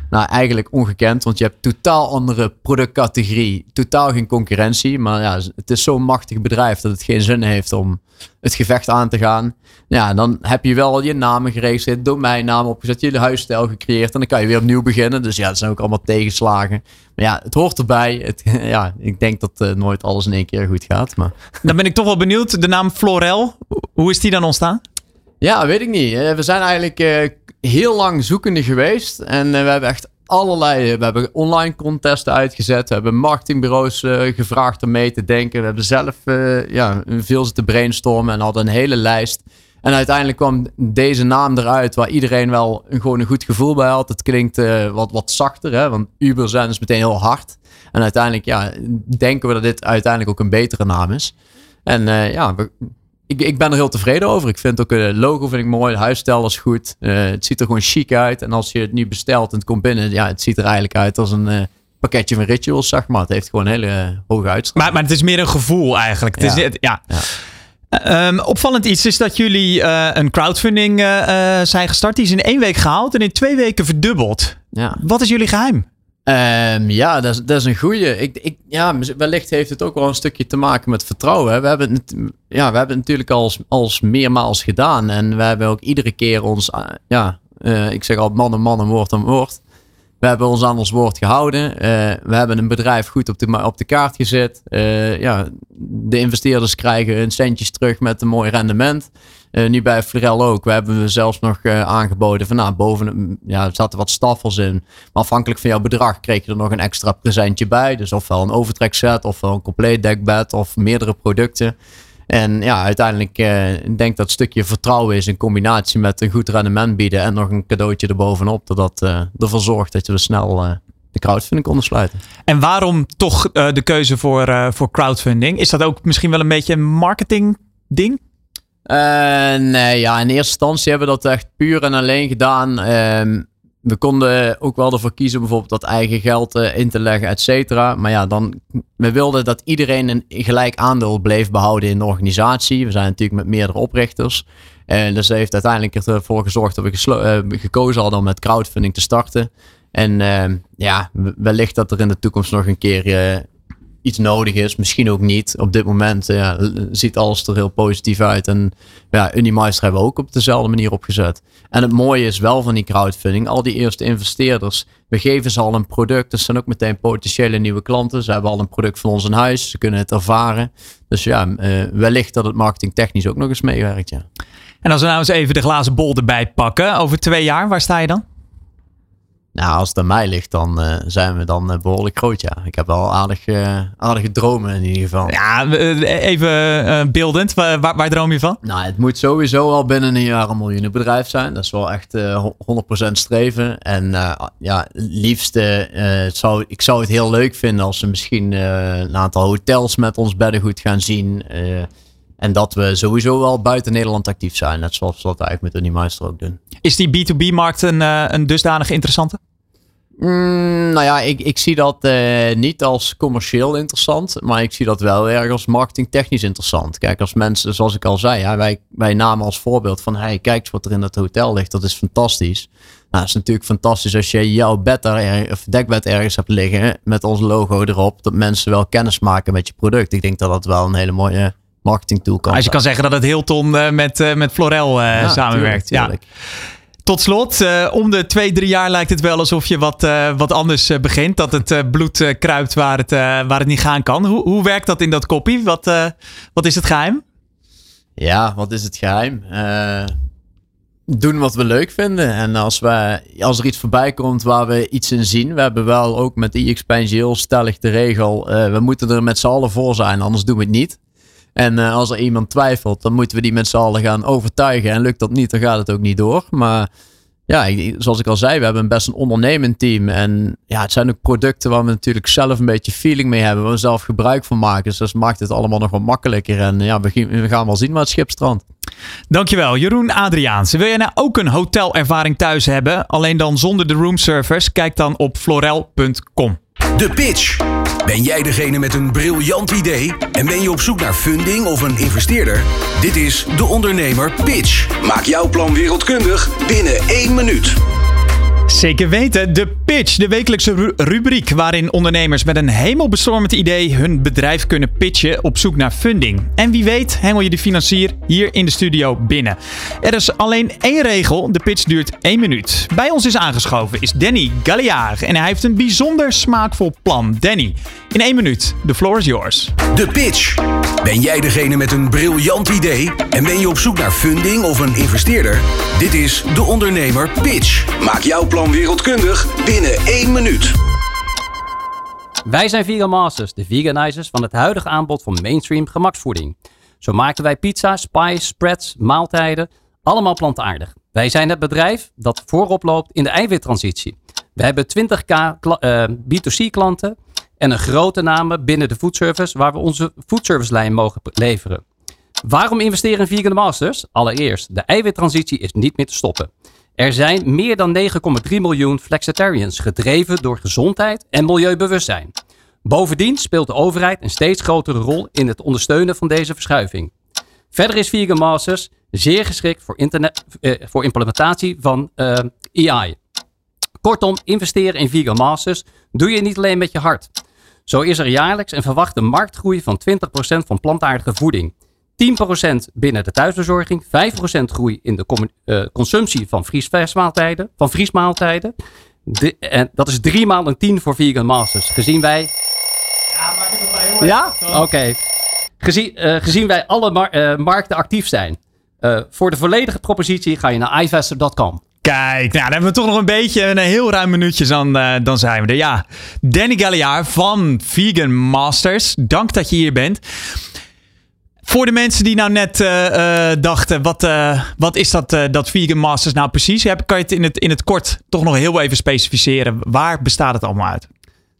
Nou, eigenlijk ongekend, want je hebt totaal andere productcategorie, totaal geen concurrentie. Maar ja, het is zo'n machtig bedrijf dat het geen zin heeft om het gevecht aan te gaan. Ja, dan heb je wel je namen geregistreerd, domeinnaam opgezet, je huisstijl gecreëerd en dan kan je weer opnieuw beginnen. Dus ja, dat zijn ook allemaal tegenslagen. Maar ja, het hoort erbij. Het, ja, ik denk dat uh, nooit alles in één keer goed gaat. Maar. Dan ben ik toch wel benieuwd, de naam Florel, hoe is die dan ontstaan? Ja, weet ik niet. We zijn eigenlijk uh, heel lang zoekende geweest. En uh, we hebben echt allerlei. We hebben online contesten uitgezet. We hebben marketingbureaus gevraagd om mee te denken. We hebben zelf ja, veel zitten brainstormen en hadden een hele lijst. En uiteindelijk kwam deze naam eruit waar iedereen wel een, gewoon een goed gevoel bij had. Het klinkt wat, wat zachter, hè? want Uber zijn is meteen heel hard. En uiteindelijk ja, denken we dat dit uiteindelijk ook een betere naam is. En ja, we, ik, ik ben er heel tevreden over. Ik vind ook het logo vind ik mooi. De huisstijl is goed. Uh, het ziet er gewoon chic uit. En als je het nu bestelt en het komt binnen, ja, het ziet er eigenlijk uit als een pakketje van rituals, zeg maar. Het heeft gewoon een hele hoge uitstraling. Maar, maar het is meer een gevoel eigenlijk. Het ja. Is, ja. ja. Um, opvallend iets is dat jullie een crowdfunding zijn gestart. Die is in één week gehaald en in twee weken verdubbeld. Ja. Wat is jullie geheim? Um, ja, dat is, dat is een goede. Ik, ik, ja, wellicht heeft het ook wel een stukje te maken met vertrouwen. We hebben het, ja, we hebben natuurlijk al als meermaals gedaan. En we hebben ook iedere keer ons, ja, ik zeg al man en man woord en woord. We hebben ons aan ons woord gehouden. Uh, we hebben een bedrijf goed op de, op de kaart gezet. Ja, de investeerders krijgen hun centjes terug met een mooi rendement. Uh, nu bij Florel ook. We hebben we zelfs nog aangeboden van nou, boven, ja, er zaten wat staffels in. Maar afhankelijk van jouw bedrag kreeg je er nog een extra presentje bij. Dus ofwel een overtrekset, ofwel een compleet dekbed of meerdere producten. En ja, uiteindelijk uh, ik denk dat het stukje vertrouwen is in combinatie met een goed rendement bieden en nog een cadeautje erbovenop. Dat dat ervoor zorgt dat je we snel de crowdfunding konden sluiten. En waarom toch de keuze voor, voor crowdfunding? Is dat ook misschien wel een beetje een marketing ding? Nee, ja, in eerste instantie hebben we dat echt puur en alleen gedaan. Ehm, we konden ook wel ervoor kiezen bijvoorbeeld dat eigen geld uh, in te leggen, et cetera. Maar ja, dan, we wilden dat iedereen een gelijk aandeel bleef behouden in de organisatie. We zijn natuurlijk met meerdere oprichters. En dus heeft uiteindelijk ervoor gezorgd dat we uh, gekozen hadden om met crowdfunding te starten. En uh, ja, wellicht dat er in de toekomst nog een keer iets nodig is. Misschien ook niet. Op dit moment ja, ziet alles er heel positief uit. En ja, Unimeister hebben we ook op dezelfde manier opgezet. En het mooie is wel van die crowdfunding. Al die eerste investeerders. We geven ze al een product. Dat zijn ook meteen potentiële nieuwe klanten. Ze hebben al een product van ons in huis. Ze kunnen het ervaren. Dus ja, uh, wellicht dat het marketingtechnisch ook nog eens meewerkt. Ja. En als we nou eens even de glazen bol erbij pakken. Over twee jaar, waar sta je dan? Nou, als het aan mij ligt, dan uh, zijn we dan uh, behoorlijk groot, ja. Ik heb wel aardig, uh, aardige dromen in ieder geval. Ja, even beeldend. Waar, waar, droom je van? Nou, het moet sowieso al binnen een jaar een miljoenenbedrijf zijn. Dat is wel echt 100% streven. En ja, liefste, zou, ik zou het heel leuk vinden als we misschien een aantal hotels met ons beddengoed gaan zien. En dat we sowieso wel buiten Nederland actief zijn. Net zoals we dat eigenlijk met Unimeister ook doen. Is die B2B-markt een, een dusdanig interessante? Mm, nou ja, ik, ik zie dat uh, niet als commercieel interessant, maar ik zie dat wel erg als marketingtechnisch interessant. Kijk, als mensen, zoals ik al zei, ja, wij, wij namen als voorbeeld van, hey, kijk eens wat er in dat hotel ligt, dat is fantastisch. Nou, het is natuurlijk fantastisch als je jouw bed er, of dekbed ergens hebt liggen met ons logo erop, dat mensen wel kennis maken met je product. Ik denk dat dat wel een hele mooie marketing tool kan Als je kan zeggen dat het Hilton uh, met, uh, met Florel ja, samenwerkt. Tuurlijk, tuurlijk. Ja. Tot slot, uh, om de twee, drie jaar lijkt het wel alsof je wat, uh, wat anders uh, begint. Dat het bloed kruipt waar het, waar het niet gaan kan. Hoe, hoe werkt dat in dat koppie? Wat, wat is het geheim? Ja, wat is het geheim? doen wat we leuk vinden. En als, we, als er iets voorbij komt waar we iets in zien. We hebben wel ook met de EXpansion heel stellig de regel. we moeten er met z'n allen voor zijn, anders doen we het niet. En uh, als er iemand twijfelt, dan moeten we die met z'n allen gaan overtuigen. En lukt dat niet, dan gaat het ook niet door. Maar ja, zoals ik al zei, we hebben best een ondernemend team. En ja, het zijn ook producten waar we natuurlijk zelf een beetje feeling mee hebben. Waar we zelf gebruik van maken. Dus dat maakt het allemaal nog wat makkelijker. En ja, we, we gaan wel zien waar het schip strandt. Dankjewel, Jeroen Adriaanse. Wil je nou ook een hotelervaring thuis hebben? Alleen dan zonder de roomservice? Kijk dan op florel.com. De pitch. Ben jij degene met een briljant idee en ben je op zoek naar funding of een investeerder? Dit is De Ondernemer Pitch. Maak jouw plan wereldkundig binnen één minuut. Zeker weten, de pitch, de wekelijkse rubriek waarin ondernemers met een hemelbestormend idee hun bedrijf kunnen pitchen op zoek naar funding. En wie weet hengel je de financier hier in de studio binnen. Er is alleen één regel, de pitch duurt één minuut. Bij ons is aangeschoven is Danny Galliard en hij heeft een bijzonder smaakvol plan. Danny, in één minuut, the floor is yours. De pitch. Ben jij degene met een briljant idee en ben je op zoek naar funding of een investeerder? Dit is De Ondernemer Pitch. Maak jouw plan wereldkundig binnen één minuut. Wij zijn Vegan Masters, de veganizers van het huidige aanbod van mainstream gemaksvoeding. Zo maken wij pizza, spice, spreads, maaltijden. Allemaal plantaardig. Wij zijn het bedrijf dat voorop loopt in de eiwittransitie. We hebben 20k B2C klanten en een grote namen binnen de foodservice waar we onze foodservice-lijn mogen leveren. Waarom investeren in Vegan Masters? Allereerst, de eiwittransitie is niet meer te stoppen. Er zijn meer dan 9,3 miljoen flexitarians gedreven door gezondheid en milieubewustzijn. Bovendien speelt de overheid een steeds grotere rol in het ondersteunen van deze verschuiving. Verder is Vegan Masters zeer geschikt voor, internet, eh, voor implementatie van eh, AI. Kortom, investeren in Vegan Masters doe je niet alleen met je hart. Zo is er jaarlijks een verwachte marktgroei van 20% van plantaardige voeding. 10% binnen de thuisbezorging, 5% groei in de uh, consumptie van vriesmaaltijden. Van vriesmaaltijden. De, en dat is drie maal een 10 voor Vegan Masters. Gezien wij. Ja, maak het erbij hoor. Ja? Oké. Gezien, uh, gezien wij alle mar uh, markten actief zijn. voor de volledige propositie ga je naar iVester.com. Kijk, nou, dan hebben we toch nog een beetje een heel ruim minuutje, dan, uh, dan zijn we er. Ja, Danny Galliard van Vegan Masters. Dank dat je hier bent. Voor de mensen die nou net uh, dachten, wat, wat is dat, dat Vegan Masters nou precies? Kan je het in, het in het kort toch nog heel even specificeren? Waar bestaat het allemaal uit?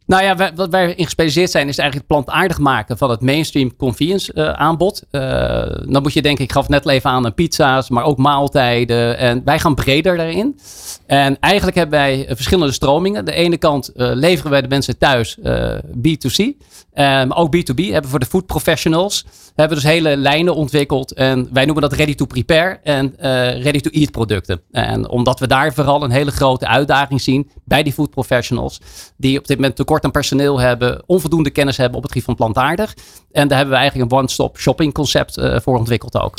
Nou ja, wat wij in gespecialiseerd zijn, is eigenlijk het plantaardig maken van het mainstream convenience aanbod. Dan moet je denken, ik gaf net even aan, pizza's, maar ook maaltijden. En wij gaan breder daarin. En eigenlijk hebben wij verschillende stromingen. De ene kant leveren wij de mensen thuis B2C. Maar ook B2B hebben voor de food professionals. We dus hele lijnen ontwikkeld. En wij noemen dat ready to prepare en ready to eat producten. En omdat we daar vooral een hele grote uitdaging zien bij die food professionals. Die op dit moment tekort aan personeel hebben, onvoldoende kennis hebben op het gebied van plantaardig. En daar hebben we eigenlijk een one-stop shopping concept uh, voor ontwikkeld ook.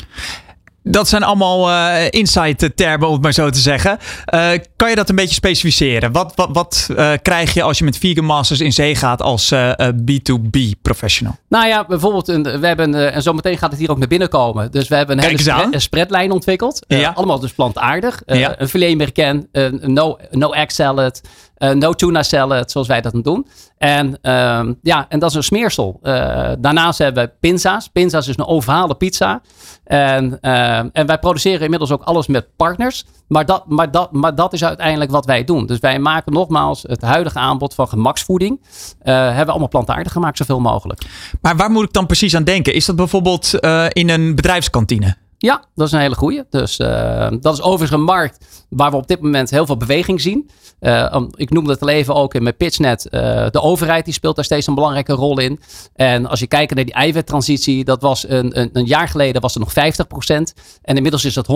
Dat zijn allemaal uh, insight termen, om het maar zo te zeggen. Uh, kan je dat een beetje specificeren? Wat, wat, wat uh, krijg je als je met Vegan Masters in zee gaat als B2B professional? Nou ja, bijvoorbeeld, een, we hebben, en zometeen gaat het hier ook naar binnen komen. Dus we hebben een Kijk hele spread, spreadlijn ontwikkeld. Ja. Allemaal dus plantaardig. Ja. Een filet merken, een no, no egg salad, uh, no tuna salad, zoals wij dat doen. En, uh, ja, en dat is een smeersel. Uh, daarnaast hebben we pinza's. Pinza's is een ovale pizza. En, uh, en wij produceren inmiddels ook alles met partners. Maar dat, maar, dat, maar dat is uiteindelijk wat wij doen. Dus wij maken nogmaals het huidige aanbod van gemaksvoeding. hebben we allemaal plantaardig gemaakt, zoveel mogelijk. Maar waar moet ik dan precies aan denken? Is dat bijvoorbeeld in een bedrijfskantine? Ja, dat is een hele goeie. Dus uh, dat is overigens een markt waar we op dit moment heel veel beweging zien. Uh, ik noemde het al even ook in mijn pitch net. Uh, de overheid die speelt daar steeds een belangrijke rol in. En als je kijkt naar die eiwittransitie, dat was een, een, een jaar geleden was er nog 50%. En inmiddels is dat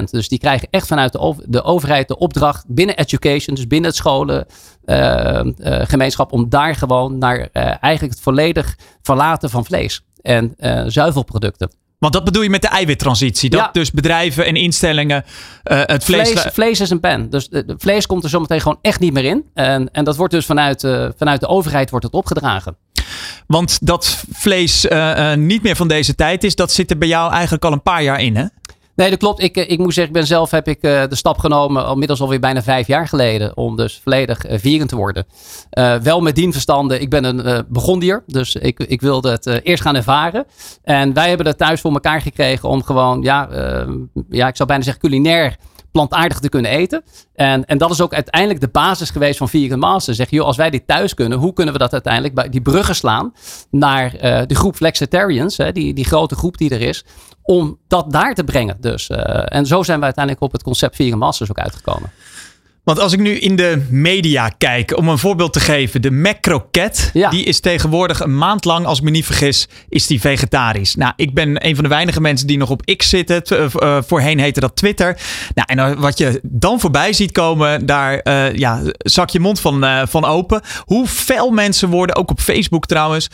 100%. Dus die krijgen echt vanuit de, de overheid de opdracht binnen education, dus binnen het scholengemeenschap, om daar gewoon naar eigenlijk het volledig verlaten van vlees en zuivelproducten. Want dat bedoel je met de eiwittransitie. Dat dus bedrijven en instellingen uh, het vlees... vlees... Vlees is een pen. Dus de, vlees komt er zometeen gewoon echt niet meer in. En, en dat wordt dus vanuit, uh, vanuit de overheid wordt het opgedragen. Want dat vlees uh, niet meer van deze tijd is, dat zit er bij jou eigenlijk al een paar jaar in hè? Nee, dat klopt. Ik, eh, ik moet zeggen, ik ben zelf heb ik uh, de stap genomen, inmiddels alweer bijna vijf jaar geleden, om dus volledig uh, vierend te worden. Wel met dienverstanden. Ik ben een uh, begondier, dus ik, ik wilde het eerst gaan ervaren. En wij hebben het thuis voor elkaar gekregen om gewoon, ja, ja ik zou bijna zeggen culinair plantaardig te kunnen eten. En, en dat is ook uiteindelijk de basis geweest van Vegan Master. Zeg, joh, als wij dit thuis kunnen, hoe kunnen we dat uiteindelijk bij die bruggen slaan naar uh, de groep flexitarians, hè, die, die grote groep die er is, om dat daar te brengen. Dus, uh, en zo zijn we uiteindelijk op het concept Vegan Masters ook uitgekomen. Want als ik nu in de media kijk, om een voorbeeld te geven. De Macrocat, ja. die is tegenwoordig een maand lang, als ik me niet vergis, is die vegetarisch. Nou, ik ben een van de weinige mensen die nog op X zitten. Uh, voorheen heette dat Twitter. Nou, en wat je dan voorbij ziet komen, daar uh, ja, zak je mond van, uh, van open. Hoe fel mensen worden, ook op Facebook trouwens,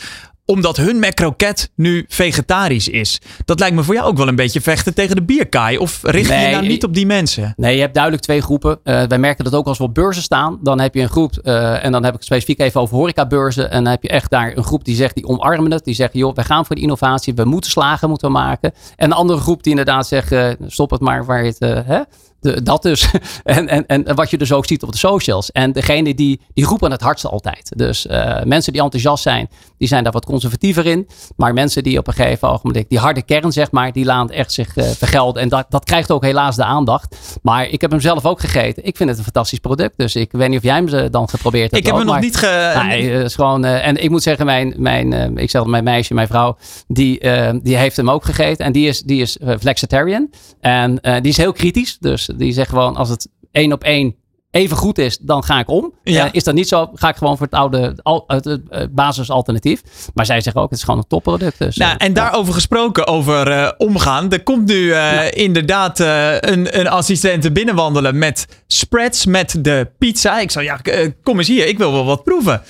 omdat hun McCroket nu vegetarisch is. Dat lijkt me voor jou ook wel een beetje vechten tegen de bierkaai. Of richt nee, je nou niet op die mensen? Nee, je hebt duidelijk twee groepen. Uh, wij merken dat ook als we op beurzen staan. Dan heb je een groep, uh, en dan heb ik het specifiek even over horecabeurzen. En dan heb je echt daar een groep die zegt, die omarmen het. Die zegt, joh, wij gaan voor de innovatie. We moeten slagen moeten maken. En een andere groep die inderdaad zegt, uh, stop het maar waar je het, hè, de, dat dus. en, en, en wat je dus ook ziet op de socials. En degene die, die roepen het hardste altijd. Dus uh, mensen die enthousiast zijn, die zijn daar wat conservatiever in. Maar mensen die op een gegeven ogenblik, die harde kern zeg maar, die laat echt zich uh, vergelden. En dat, dat krijgt ook helaas de aandacht. Maar ik heb hem zelf ook gegeten. Ik vind het een fantastisch product. Dus ik weet niet of jij hem dan geprobeerd hebt. Ik heb hem nog niet ge... Nee, is gewoon, uh, en ik moet zeggen, mijn, mijn, ik zeg mijn meisje, mijn vrouw, die, die heeft hem ook gegeten. En die is, die is flexitarian. En die is heel kritisch. Dus die zegt gewoon, als het één op één even goed is, dan ga ik om. Ja. Uh, is dat niet zo, ga ik gewoon voor het oude al, het, het, basisalternatief. Maar zij zeggen ook, het is gewoon een topproduct. Dus, nou, en daarover gesproken, over uh, omgaan. Er komt nu uh, ja. inderdaad een, een assistent binnenwandelen met spreads, met de pizza. Ik zou, ja, kom eens hier, ik wil wel wat proeven.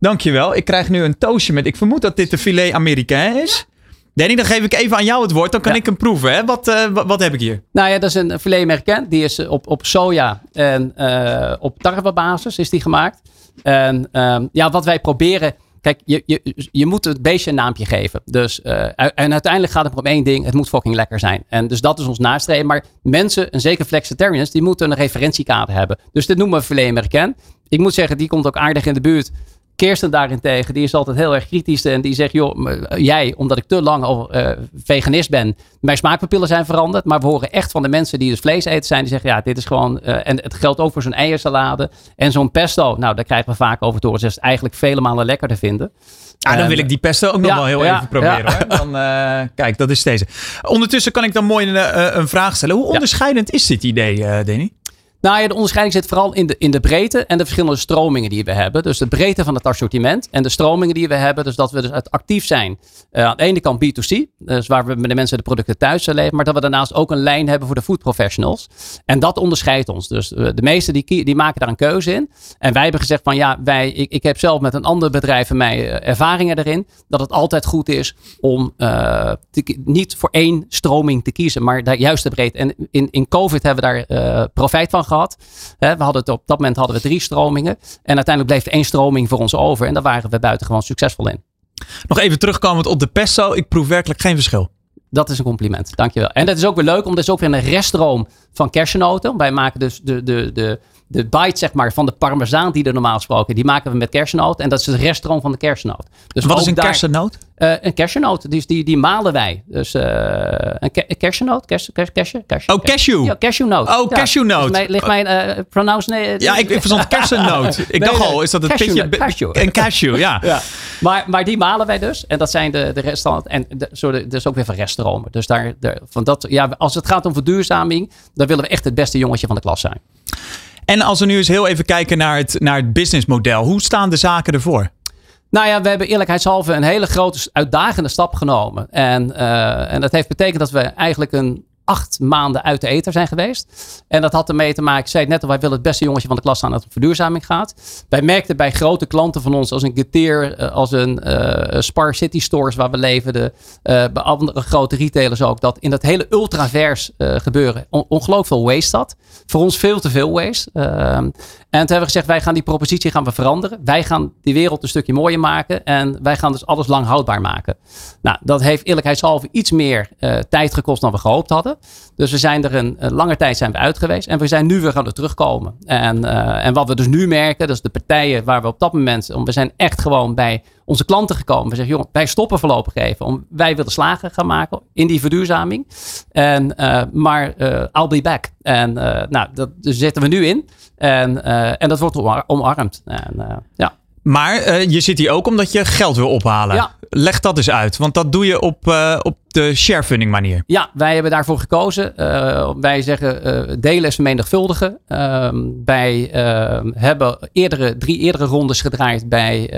Dankjewel. Ik krijg nu een toastje met, ik vermoed dat dit de filet américain is. Danny, dan geef ik even aan jou het woord. Dan kan ja. ik hem proeven. Hè? Wat, uh, wat, wat, heb ik hier? Nou ja, dat is een filet. Die is op, op soja en uh, op tarwebasis is die gemaakt. En um, ja, wat wij proberen... Kijk, je, je, je moet het beestje een naampje geven. Dus, uh, en uiteindelijk gaat het om één ding. Het moet fucking lekker zijn. En dus dat is ons nastreven. Maar mensen, en zeker flexitarians, die moeten een referentiekader hebben. Dus dit noemen we filet. Ik moet zeggen, die komt ook aardig in de buurt Kirsten daarentegen, die is altijd heel erg kritisch. En die zegt, joh, jij, omdat ik te lang al uh, veganist ben, mijn smaakpapillen zijn veranderd. Maar we horen echt van de mensen die dus vlees eten zijn, die zeggen, ja, dit is gewoon... Uh, en het geldt ook voor zo'n eiersalade. En zo'n pesto, nou, daar krijgen we vaak over te horen. Dus het is eigenlijk vele malen lekkerder vinden. Ja, dan wil ik die pesto ook nog ja, wel heel ja, even proberen. ja. Hoor. Dan, uh, kijk, dat is deze. Ondertussen kan ik dan mooi een, een vraag stellen. Hoe onderscheidend is dit idee, Danny? Nou ja, de onderscheiding zit vooral in de, in de breedte en de verschillende stromingen die we hebben. Dus de breedte van het assortiment en de stromingen die we hebben. Dus dat we dus actief zijn. Uh, aan de ene kant B2C, dus waar we met de mensen de producten thuis leveren. Maar dat we daarnaast ook een lijn hebben voor de food professionals. En dat onderscheidt ons. Dus uh, de meesten die, die maken daar een keuze in. En wij hebben gezegd van ja, wij, ik, ik heb zelf met een ander bedrijf van mij uh, ervaringen erin. Dat het altijd goed is om niet voor één stroming te kiezen, maar daar juist de breedte. En in, in COVID hebben we daar profijt van gehad. We hadden het, op dat moment hadden we drie stromingen. En uiteindelijk bleef er één stroming voor ons over. En daar waren we buitengewoon succesvol in. Nog even terugkomend op de pesto. Ik proef werkelijk geen verschil. Dat is een compliment. Dankjewel. En dat is ook weer leuk, omdat het is ook weer een reststroom van kersennoten. Wij maken dus de, de, de, de bite zeg maar, van de parmezaan die er normaal gesproken, die maken we met kersennoot. En dat is de reststroom van de kersennoot. Dus Wat is een daar, kersennoot? Uh, een kersennoot. Dus die, die malen wij. Dus uh, een, ke een kersennoot. Kers, kers, kersje, oh, cashew. Ja, cashewnoot. Oh, ja. cashewnoot. Ligt, ligt mijn uh, pronounce... Nee, ja, ik, ik verstond kersennoot. ik nee, dacht al, is dat het cashew, pitje? Cashew. Een cashew, ja. ja. Maar, maar die malen wij dus. En dat zijn de, de resten. En de, zo de, dus ook weer van reststromen. Dus daar, de, van dat, ja, als het gaat om verduurzaming, dan willen we echt het beste jongetje van de klas zijn. En als we nu eens heel even kijken naar het, naar het businessmodel. Hoe staan de zaken ervoor? Nou ja, we hebben eerlijkheidshalve een hele grote uitdagende stap genomen. En, uh, en dat heeft betekend dat we eigenlijk een acht maanden uit de eter zijn geweest. En dat had ermee te maken, ik zei het net al, wij willen het beste jongetje van de klas staan dat het verduurzaming gaat. Wij merkten bij grote klanten van ons, als een Geteer, als een uh, Spar City Stores waar we leverden, uh, bij andere grote retailers ook, dat in dat hele ultravers uh, gebeuren on ongelooflijk veel waste had. Voor ons veel te veel waste. En toen hebben we gezegd, wij gaan die propositie gaan we veranderen. Wij gaan die wereld een stukje mooier maken en wij gaan dus alles lang houdbaar maken. Nou, dat heeft eerlijkheidshalve iets meer tijd gekost dan we gehoopt hadden. Dus we zijn er een, een, lange tijd zijn we uit geweest. En we zijn nu weer gaan er terugkomen. En, uh, en wat we dus nu merken, dat is de partijen waar we op dat moment... We zijn echt gewoon bij onze klanten gekomen. We zeggen, jongen, wij stoppen voorlopig even. Om, wij willen slagen gaan maken in die verduurzaming. En, uh, maar I'll be back. En nou, dat dus zitten we nu in. En, en dat wordt omarmd. En, ja. Maar uh, je zit hier ook omdat je geld wil ophalen. Ja. Leg dat eens uit, want dat doe je op, uh, op de sharefunding manier. Ja, wij hebben daarvoor gekozen. Uh, wij zeggen delen is vermenigvuldigen. wij hebben eerdere, drie eerdere rondes gedraaid bij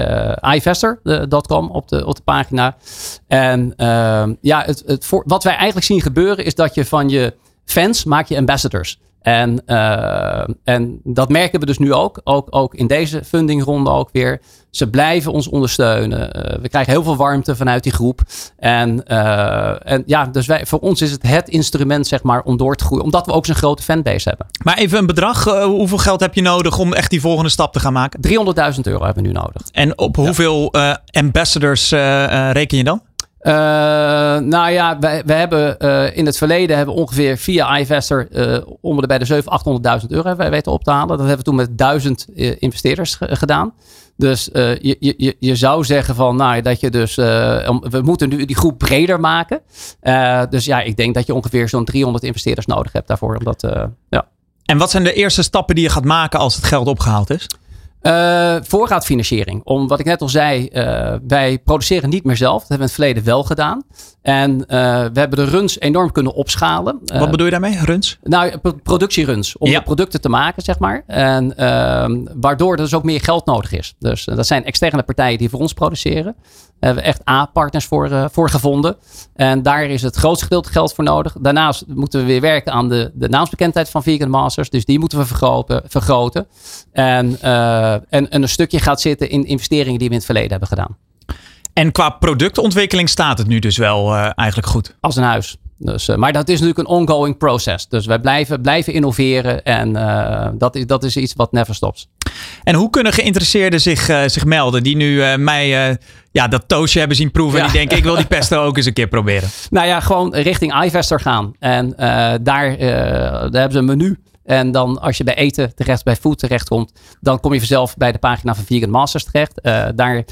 iVestor.com op de, op de pagina. En ja, het, het voor, wat wij eigenlijk zien gebeuren is dat je van je fans maak je ambassadors. En, uh, en dat merken we dus nu ook. ook. Ook in deze fundingronde ook weer. Ze blijven ons ondersteunen. Uh, we krijgen heel veel warmte vanuit die groep. En, uh, en ja, dus wij, voor ons is het het instrument zeg maar, om door te groeien. Omdat we ook zo'n grote fanbase hebben. Maar even een bedrag. hoeveel geld heb je nodig om echt die volgende stap te gaan maken? 300.000 euro hebben we nu nodig. En op hoeveel ambassadors reken je dan? Uh, nou ja, wij hebben uh, in het verleden hebben we ongeveer via iVester uh, om de bij de 700.000, 800.000 euro wij weten op te halen. Dat hebben we toen met duizend investeerders gedaan. Dus je, je, je zou zeggen van, nou, dat je dus, we moeten nu die groep breder maken. dus ja, ik denk dat je ongeveer zo'n 300 investeerders nodig hebt daarvoor. Omdat, ja. En wat zijn de eerste stappen die je gaat maken als het geld opgehaald is? Uh, voorraadfinanciering. Om wat ik net al zei, uh, wij produceren niet meer zelf. Dat hebben we in het verleden wel gedaan. En uh, we hebben de runs enorm kunnen opschalen. Wat bedoel je daarmee, runs? Nou, productieruns. Om ja. producten te maken, zeg maar. En ehm, waardoor er dus ook meer geld nodig is. Dus dat zijn externe partijen die voor ons produceren. Daar hebben we echt A-partners voor, voor gevonden. En daar is het grootste gedeelte geld voor nodig. Daarnaast moeten we weer werken aan de, de naamsbekendheid van Vegan Masters. Dus die moeten we vergroten. vergroten. En en, en een stukje gaat zitten in investeringen die we in het verleden hebben gedaan. En qua productontwikkeling staat het nu dus wel uh, eigenlijk goed? Als een huis. Dus, uh, maar dat is natuurlijk een ongoing process. Dus wij blijven, blijven innoveren en uh, dat, is, dat is iets wat never stops. En hoe kunnen geïnteresseerden zich, zich melden die nu mij ja, dat toastje hebben zien proeven ja. en die denken ik wil die pesto ook eens een keer proberen? Nou ja, gewoon richting iVester gaan. En daar, daar hebben ze een menu en dan als je bij eten terecht, bij food terechtkomt, dan kom je vanzelf bij de pagina van Vegan Masters terecht. Daar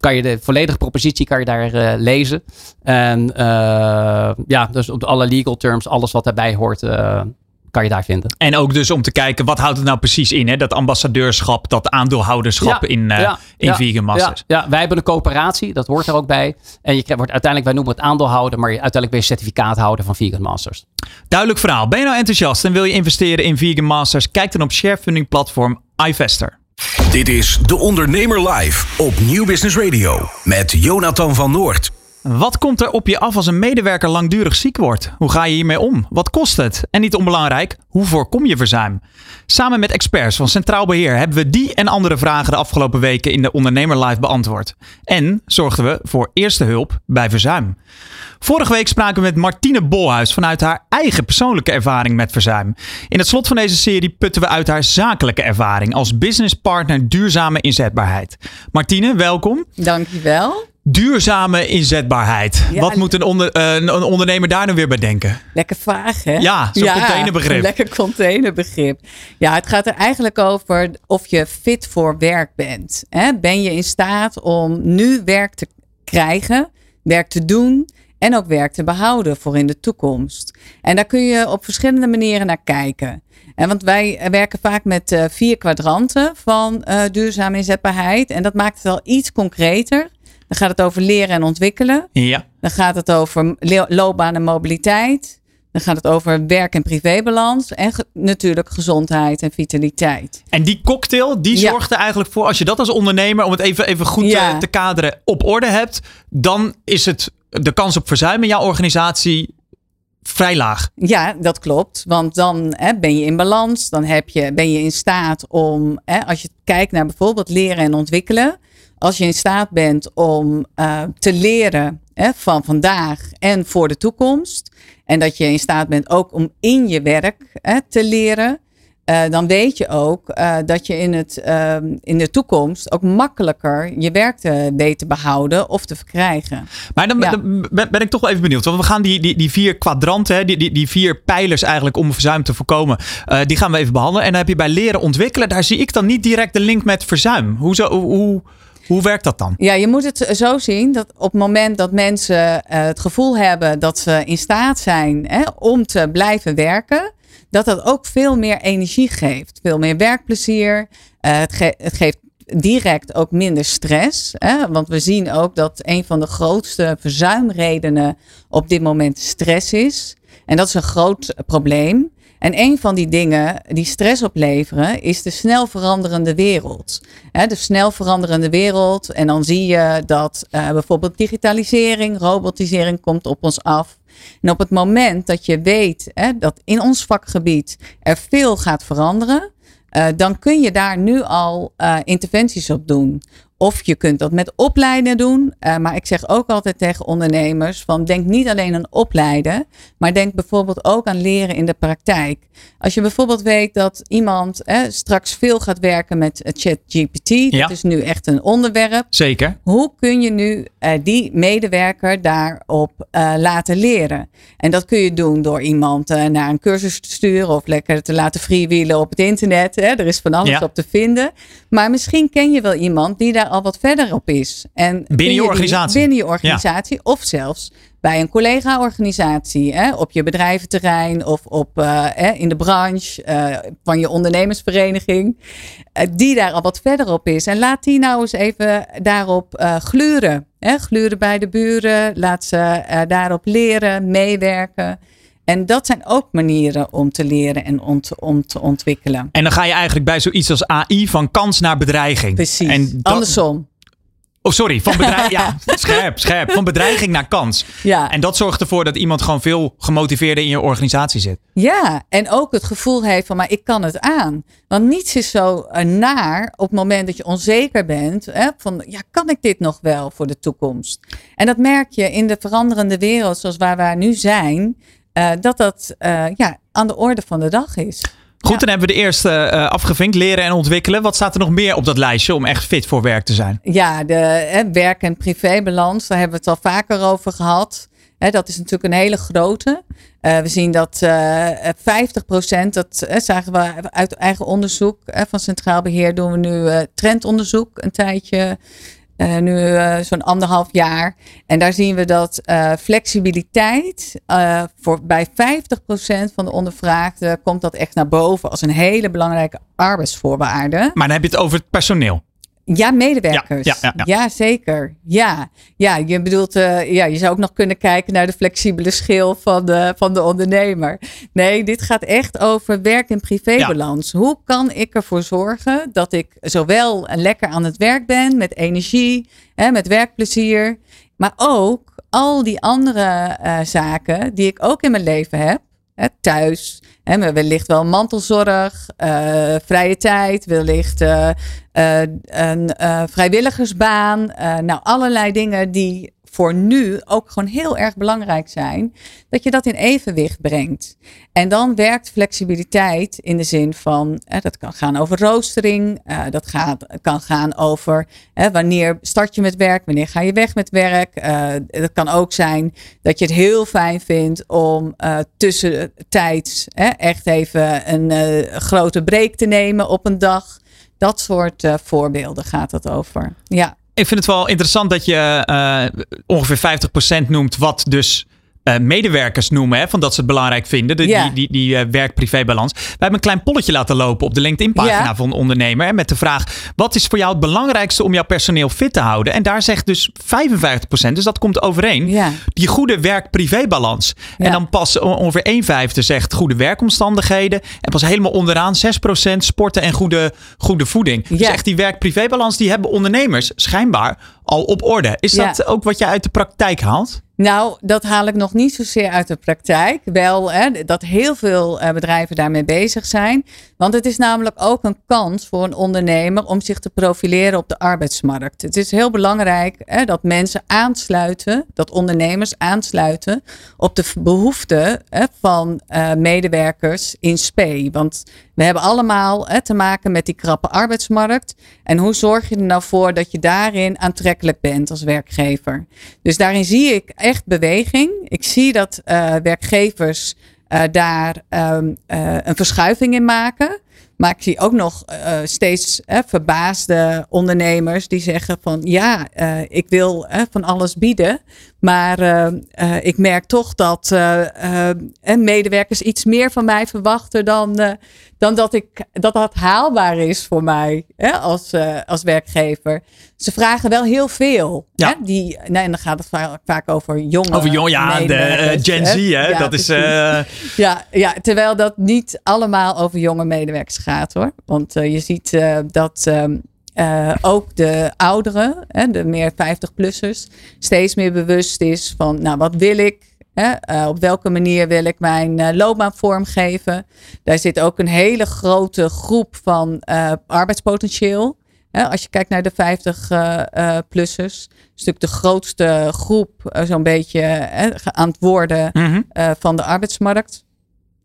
kan je de volledige propositie kan je daar uh, lezen. En uh, ja, dus op alle legal terms, alles wat daarbij hoort, kan je daar vinden. En ook dus om te kijken, wat houdt het nou precies in? Hè? Dat ambassadeurschap, dat aandeelhouderschap in, ja, in ja, Vegan Masters. Ja, wij hebben een coöperatie, dat hoort er ook bij. En je wordt uiteindelijk, wij noemen het aandeelhouder, maar uiteindelijk ben je certificaathouder van Vegan Masters. Duidelijk verhaal. Ben je nou enthousiast en wil je investeren in Vegan Masters? Kijk dan op sharefunding platform iVester. Dit is De Ondernemer Live op Nieuw Business Radio met Jonathan van Noord. Wat komt er op je af als een medewerker langdurig ziek wordt? Hoe ga je hiermee om? Wat kost het? En niet onbelangrijk, hoe voorkom je verzuim? Samen met experts van Centraal Beheer hebben we die en andere vragen de afgelopen weken in de Ondernemer Live beantwoord. En zorgden we voor eerste hulp bij verzuim. Vorige week spraken we met Martine Bolhuis vanuit haar eigen persoonlijke ervaring met verzuim. In het slot van deze serie putten we uit haar zakelijke ervaring als businesspartner duurzame inzetbaarheid. Martine, welkom. Dankjewel. Duurzame inzetbaarheid. Wat moet een, onder, uh, een, ondernemer daar nu weer bij denken? Lekker vaag, hè? Ja, zo'n ja, containerbegrip. lekker containerbegrip. Ja, het gaat er eigenlijk over of je fit voor werk bent. Hè? Ben je in staat om nu werk te krijgen, werk te doen en ook werk te behouden voor in de toekomst? En daar kun je op verschillende manieren naar kijken. En want wij werken vaak met uh, vier kwadranten van uh, duurzame inzetbaarheid. En dat maakt het wel iets concreter. Dan gaat het over leren en ontwikkelen. Ja. Dan gaat het over loopbaan en mobiliteit. Dan gaat het over werk- en privébalans. En natuurlijk gezondheid en vitaliteit. En die cocktail, die zorgt er eigenlijk voor, als je dat als ondernemer, om het even, even goed ja. te, te kaderen, op orde hebt, dan is het de kans op verzuim in jouw organisatie vrij laag. Ja, dat klopt. Want dan hè, ben je in balans. Dan heb je, ben je in staat om, hè, als je kijkt naar bijvoorbeeld leren en ontwikkelen als je in staat bent om uh, te leren hè, van vandaag en voor de toekomst. En dat je in staat bent ook om in je werk hè, te leren. Uh, dan weet je ook uh, dat je in, het, uh, in de toekomst ook makkelijker je werk te weet te behouden of te verkrijgen. Maar dan, ja. dan ben ik toch wel even benieuwd. Want we gaan die, die, die vier kwadranten, die, die, die vier pijlers eigenlijk om verzuim te voorkomen, die gaan we even behandelen. En dan heb je bij leren ontwikkelen, daar zie ik dan niet direct de link met verzuim. Hoe, zo, hoe, hoe werkt dat dan? Ja, je moet het zo zien dat op het moment dat mensen uh, het gevoel hebben dat ze in staat zijn hè, om te blijven werken, dat dat ook veel meer energie geeft. Veel meer werkplezier. Uh, het, het, geeft direct ook minder stress. Hè? Want we zien ook dat een van de grootste verzuimredenen op dit moment stress is. En dat is een groot probleem. En een van die dingen die stress opleveren is de snel veranderende wereld. de snel veranderende wereld. En dan zie je dat uh, bijvoorbeeld digitalisering, robotisering komt op ons af. En op het moment dat je weet dat in ons vakgebied er veel gaat veranderen, uh, dan kun je daar nu al uh, interventies op doen Of je kunt dat met opleiden doen. Uh, maar ik zeg ook altijd tegen ondernemers: van denk niet alleen aan opleiden, maar denk bijvoorbeeld ook aan leren in de praktijk. Als je bijvoorbeeld weet dat iemand eh, straks veel gaat werken met ChatGPT, ja. dat is nu echt een onderwerp. Zeker. Hoe kun je nu uh, die medewerker daarop uh, laten leren? En dat kun je doen door iemand naar een cursus te sturen of lekker te laten freewheelen op het internet. Hè? Er is van alles ja. op te vinden. Maar misschien ken je wel iemand die daar al wat verder op is. En binnen je, organisatie. binnen je organisatie. Of zelfs bij een collega-organisatie. Op je bedrijventerrein of op, uh, in de branche uh, van je ondernemersvereniging. Uh, die daar al wat verder op is. En laat die nou eens even daarop gluren. Hè? Gluren bij de buren. Laat ze daarop leren, meewerken. En dat zijn ook manieren om te leren en om te, om te ontwikkelen. En dan ga je eigenlijk bij zoiets als AI van kans naar bedreiging. Precies, en dat, andersom. Oh, sorry. Van bedreiging. ja, scherp, scherp. Van bedreiging naar kans. Ja. En dat zorgt ervoor dat iemand gewoon veel gemotiveerder in je organisatie zit. Ja, en ook het gevoel heeft van, maar ik kan het aan. Want niets is zo eh, naar op het moment dat je onzeker bent. Hè, van, ja, kan ik dit nog wel voor de toekomst? En dat merk je in de veranderende wereld zoals waar we nu zijn. Uh, dat dat uh, ja, aan de orde van de dag is. Goed, dan hebben we de eerste uh, afgevinkt, leren en ontwikkelen. Wat staat er nog meer op dat lijstje om echt fit voor werk te zijn? Ja, de hè, werk- en privébalans, daar hebben we het al vaker over gehad. Hè, dat is natuurlijk een hele grote. Uh, we zien dat uh, 50%, dat zagen we uit eigen onderzoek van Centraal Beheer, doen we nu trendonderzoek een tijdje uh, nu uh, zo'n anderhalf jaar. En daar zien we dat uh, flexibiliteit voor bij 50% van de ondervraagden komt dat echt naar boven als een hele belangrijke arbeidsvoorwaarde. Maar dan heb je het over het personeel. Ja, medewerkers. Ja, ja, ja, ja. zeker. Ja. ja, je bedoelt, uh, ja, je zou ook nog kunnen kijken naar de flexibele schil van de, van de ondernemer. Nee, dit gaat echt over werk- en privébalans. Hoe kan ik ervoor zorgen dat ik zowel lekker aan het werk ben met energie, hè, met werkplezier, maar ook al die andere uh, zaken die ik ook in mijn leven heb Hè, thuis. Hè, wellicht wel mantelzorg, uh, vrije tijd, wellicht uh, een vrijwilligersbaan. nou, allerlei dingen die voor nu ook gewoon heel erg belangrijk zijn, dat je dat in evenwicht brengt. En dan werkt flexibiliteit in de zin van, dat kan gaan over roostering, eh, dat gaat, kan gaan over wanneer start je met werk, wanneer ga je weg met werk. Uh, dat kan ook zijn dat je het heel fijn vindt om uh, tussentijds echt even een grote break te nemen op een dag. Dat soort voorbeelden gaat het over. Ja. Ik vind het wel interessant dat je uh, ongeveer 50% noemt, wat dus uh, medewerkers noemen, hè, van dat ze het belangrijk vinden, de, die, die, die uh, werk-privé-balans. We hebben een klein polletje laten lopen op de LinkedIn-pagina ja. van een ondernemer. Hè, met de vraag: wat is voor jou het belangrijkste om jouw personeel fit te houden? En daar zegt dus 55%, dus dat komt overeen, ja. die goede werk-privé-balans. En dan pas ongeveer 1 vijfde zegt goede werkomstandigheden. En pas helemaal onderaan 6% sporten en goede, goede voeding. Dus echt die werk-privé-balans, die hebben ondernemers schijnbaar al op orde. Is dat ook wat je uit de praktijk haalt? Nou, dat haal ik nog niet zozeer uit de praktijk. Wel hè, dat heel veel uh, bedrijven daarmee bezig zijn. Want het is namelijk ook een kans voor een ondernemer om zich te profileren op de arbeidsmarkt. Het is heel belangrijk hè, dat mensen aansluiten, dat ondernemers aansluiten op de behoeften hè, van uh, medewerkers in SPE. Want we hebben allemaal hè, te maken met die krappe arbeidsmarkt. En hoe zorg je er nou voor dat je daarin aantrekkelijk bent als werkgever? Dus daarin zie ik echt beweging. Ik zie dat uh, werkgevers uh, daar um, uh, een verschuiving in maken. Maar ik zie ook nog steeds verbaasde ondernemers die zeggen van ja, ik wil van alles bieden. Maar ik merk toch dat medewerkers iets meer van mij verwachten dan, dan dat, ik, dat dat haalbaar is voor mij hè, als, als werkgever. Ze vragen wel heel veel. Ja. Hè? Die, nee, en dan gaat het vaak, over jonge Over jong, ja, de Gen Z, hè? Ja, dat is... Ja, ja, terwijl dat niet allemaal over jonge medewerkers gaat hoor. Want je ziet dat uh, ook de ouderen, de meer 50-plussers, steeds meer bewust is van, nou, wat wil ik? Hè? op welke manier wil ik mijn loopbaan vormgeven? Daar zit ook een hele grote groep van arbeidspotentieel. Hè, als je kijkt naar de 50-plussers, uh, is natuurlijk de grootste groep uh, zo'n beetje aan het worden Mhm. uh, van de arbeidsmarkt.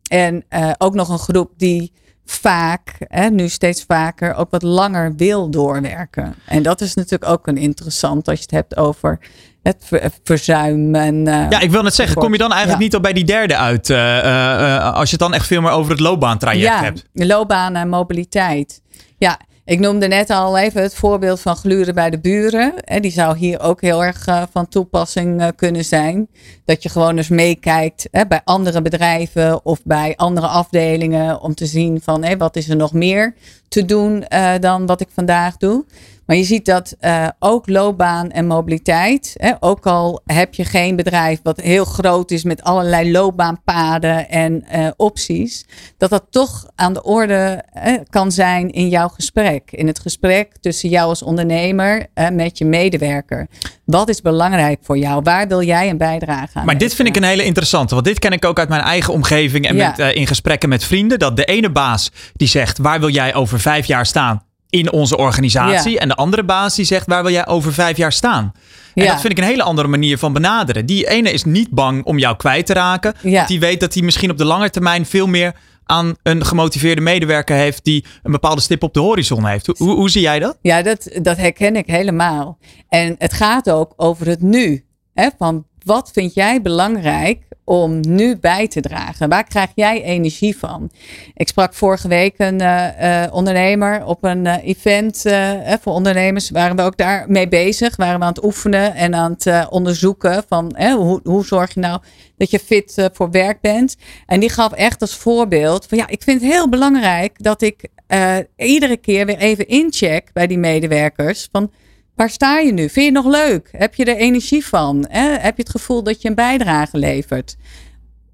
En uh, ook nog een groep die vaak, hè, nu steeds vaker, ook wat langer wil doorwerken. En dat is natuurlijk ook een interessant als je het hebt over het ver verzuim. En, uh, ja, ik wil net zeggen, kom je dan eigenlijk ja. niet al bij die derde uit? Uh, als je het dan echt veel meer over het loopbaantraject ja, hebt. loopbaan en mobiliteit. Ja, ik noemde net al even het voorbeeld van gluren bij de buren. Die zou hier ook heel erg van toepassing kunnen zijn. Dat je gewoon eens meekijkt bij andere bedrijven of bij andere afdelingen. Om te zien van hé, wat is er nog meer te doen dan wat ik vandaag doe. Maar je ziet dat uh, ook loopbaan en mobiliteit, hè, ook al heb je geen bedrijf wat heel groot is met allerlei loopbaanpaden en uh, opties, dat dat toch aan de orde uh, kan zijn in jouw gesprek. In het gesprek tussen jou als ondernemer met je medewerker. Wat is belangrijk voor jou? Waar wil jij een bijdrage aan? Maar dit vind ik een hele interessante, want dit ken ik ook uit mijn eigen omgeving en Ja. met, in gesprekken met vrienden. Dat de ene baas die zegt, waar wil jij over vijf jaar staan? In onze organisatie. Ja. En de andere baas die zegt, waar wil jij over vijf jaar staan? En Ja. dat vind ik een hele andere manier van benaderen. Die ene is niet bang om jou kwijt te raken. Ja. Want die weet dat hij misschien op de lange termijn veel meer aan een gemotiveerde medewerker heeft die een bepaalde stip op de horizon heeft. Hoe, hoe zie jij dat? Ja, dat, dat herken ik helemaal. En het gaat ook over het nu. Hè? Van wat vind jij belangrijk om nu bij te dragen? Waar krijg jij energie van? Ik sprak vorige week een uh, uh, ondernemer op een uh, event voor ondernemers. Waren we ook daar mee bezig? Waren we aan het oefenen en aan het onderzoeken van hoe, hoe zorg je nou dat je fit voor werk bent? En die gaf echt als voorbeeld van ja, ik vind het heel belangrijk dat ik iedere keer weer even incheck bij die medewerkers van Waar sta je nu? Vind je het nog leuk? Heb je er energie van? Hè? Heb je het gevoel dat je een bijdrage levert?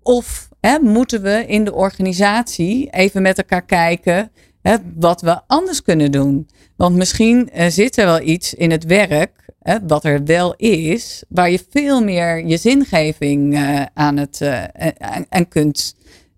Of hè, moeten we in de organisatie even met elkaar kijken hè, wat we anders kunnen doen? Want misschien uh, zit er wel iets in het werk, wat er wel is, waar je veel meer je zingeving uh, aan, het, aan, aan kunt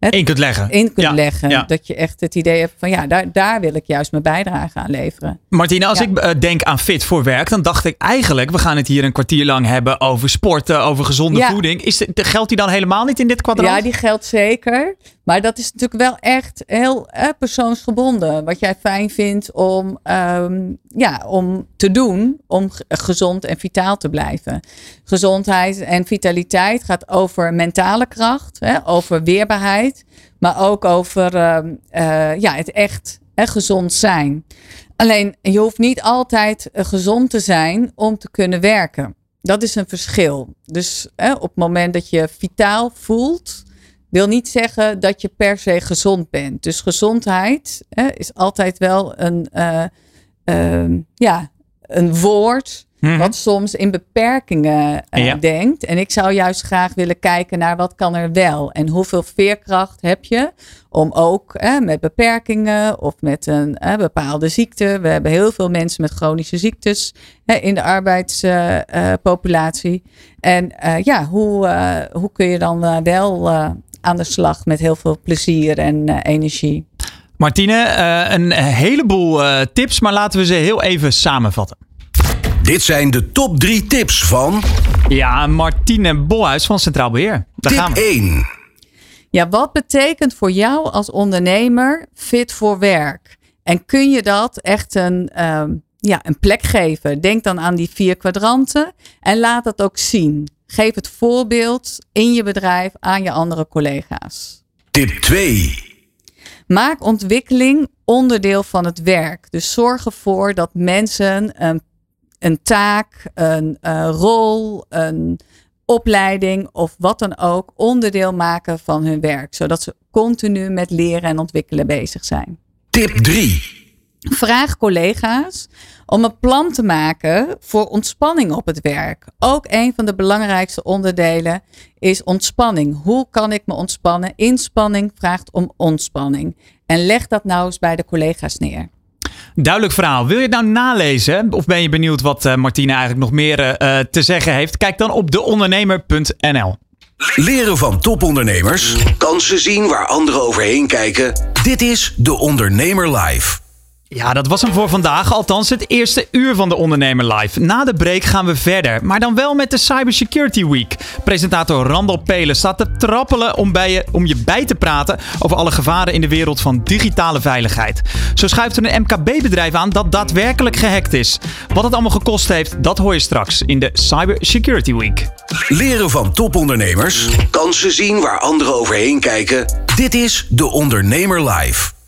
in kunt leggen. In kunt ja, leggen. Ja. Dat je echt het idee hebt van ja, daar, daar wil ik juist mijn bijdrage aan leveren. Martina, als Ja. ik uh, denk aan fit voor werk, dan dacht ik eigenlijk, we gaan het hier een kwartier lang hebben over sporten, over gezonde voeding. Is de, geldt die dan helemaal niet in dit kwadrant? Ja, die geldt zeker. Maar dat is natuurlijk wel echt heel persoonsgebonden. Wat jij fijn vindt om, ehm, ja, om te doen om gezond en vitaal te blijven. Gezondheid en vitaliteit gaat over mentale kracht, hè, over weerbaarheid. Maar ook over ehm, eh, ja, het echt gezond zijn. Alleen je hoeft niet altijd eh, gezond te zijn om te kunnen werken. Dat is een verschil. Dus hè, op het moment dat je vitaal voelt, wil niet zeggen dat je per se gezond bent. Dus gezondheid hè, is altijd wel een, eh, ehm, ja, een woord Mhm. wat soms in beperkingen eh, Ja. denkt. En ik zou juist graag willen kijken naar wat kan er wel. En hoeveel veerkracht heb je om ook met beperkingen of met een bepaalde ziekte. We hebben heel veel mensen met chronische ziektes in de arbeidspopulatie. en eh, ja, hoe, hoe kun je dan wel aan de slag met heel veel plezier en eh, energie? Martine, eh, een heleboel eh, tips, maar laten we ze heel even samenvatten. Dit zijn de top 3 tips van Ja, Martine Bolhuis van Centraal Beheer. Daar tip gaan we. 1. Ja, wat betekent voor jou als ondernemer fit voor werk? En kun je dat echt een, ehm, ja, een plek geven? Denk dan aan die vier kwadranten en laat dat ook zien. Geef het voorbeeld in je bedrijf aan je andere collega's. Tip 2. Maak ontwikkeling onderdeel van het werk. Dus zorg ervoor dat mensen een, een taak, een eh, rol, een opleiding of wat dan ook onderdeel maken van hun werk. Zodat ze continu met leren en ontwikkelen bezig zijn. Tip 3. Vraag collega's om een plan te maken voor ontspanning op het werk. Ook een van de belangrijkste onderdelen is ontspanning. Hoe kan ik me ontspannen? Inspanning vraagt om ontspanning. En leg dat nou eens bij de collega's neer. Duidelijk verhaal. Wil je het nou nalezen? Of ben je benieuwd wat eh, Martine eigenlijk nog meer eh, te zeggen heeft? Kijk dan op deondernemer.nl. Leren van topondernemers. Kansen zien waar anderen overheen kijken. Dit is De Ondernemer Live. Ja, dat was hem voor vandaag. Althans, het eerste uur van de Ondernemer Live. Na de break gaan we verder. Maar dan wel met de Cybersecurity Week. Presentator Randall Pelen staat te trappelen om, bij je, om je bij te praten over alle gevaren in de wereld van digitale veiligheid. Zo schuift er een MKB-bedrijf aan dat daadwerkelijk gehackt is. Wat het allemaal gekost heeft, dat hoor je straks in de Cybersecurity Week. Leren van topondernemers. Kansen zien waar anderen overheen kijken. Dit is De Ondernemer Live.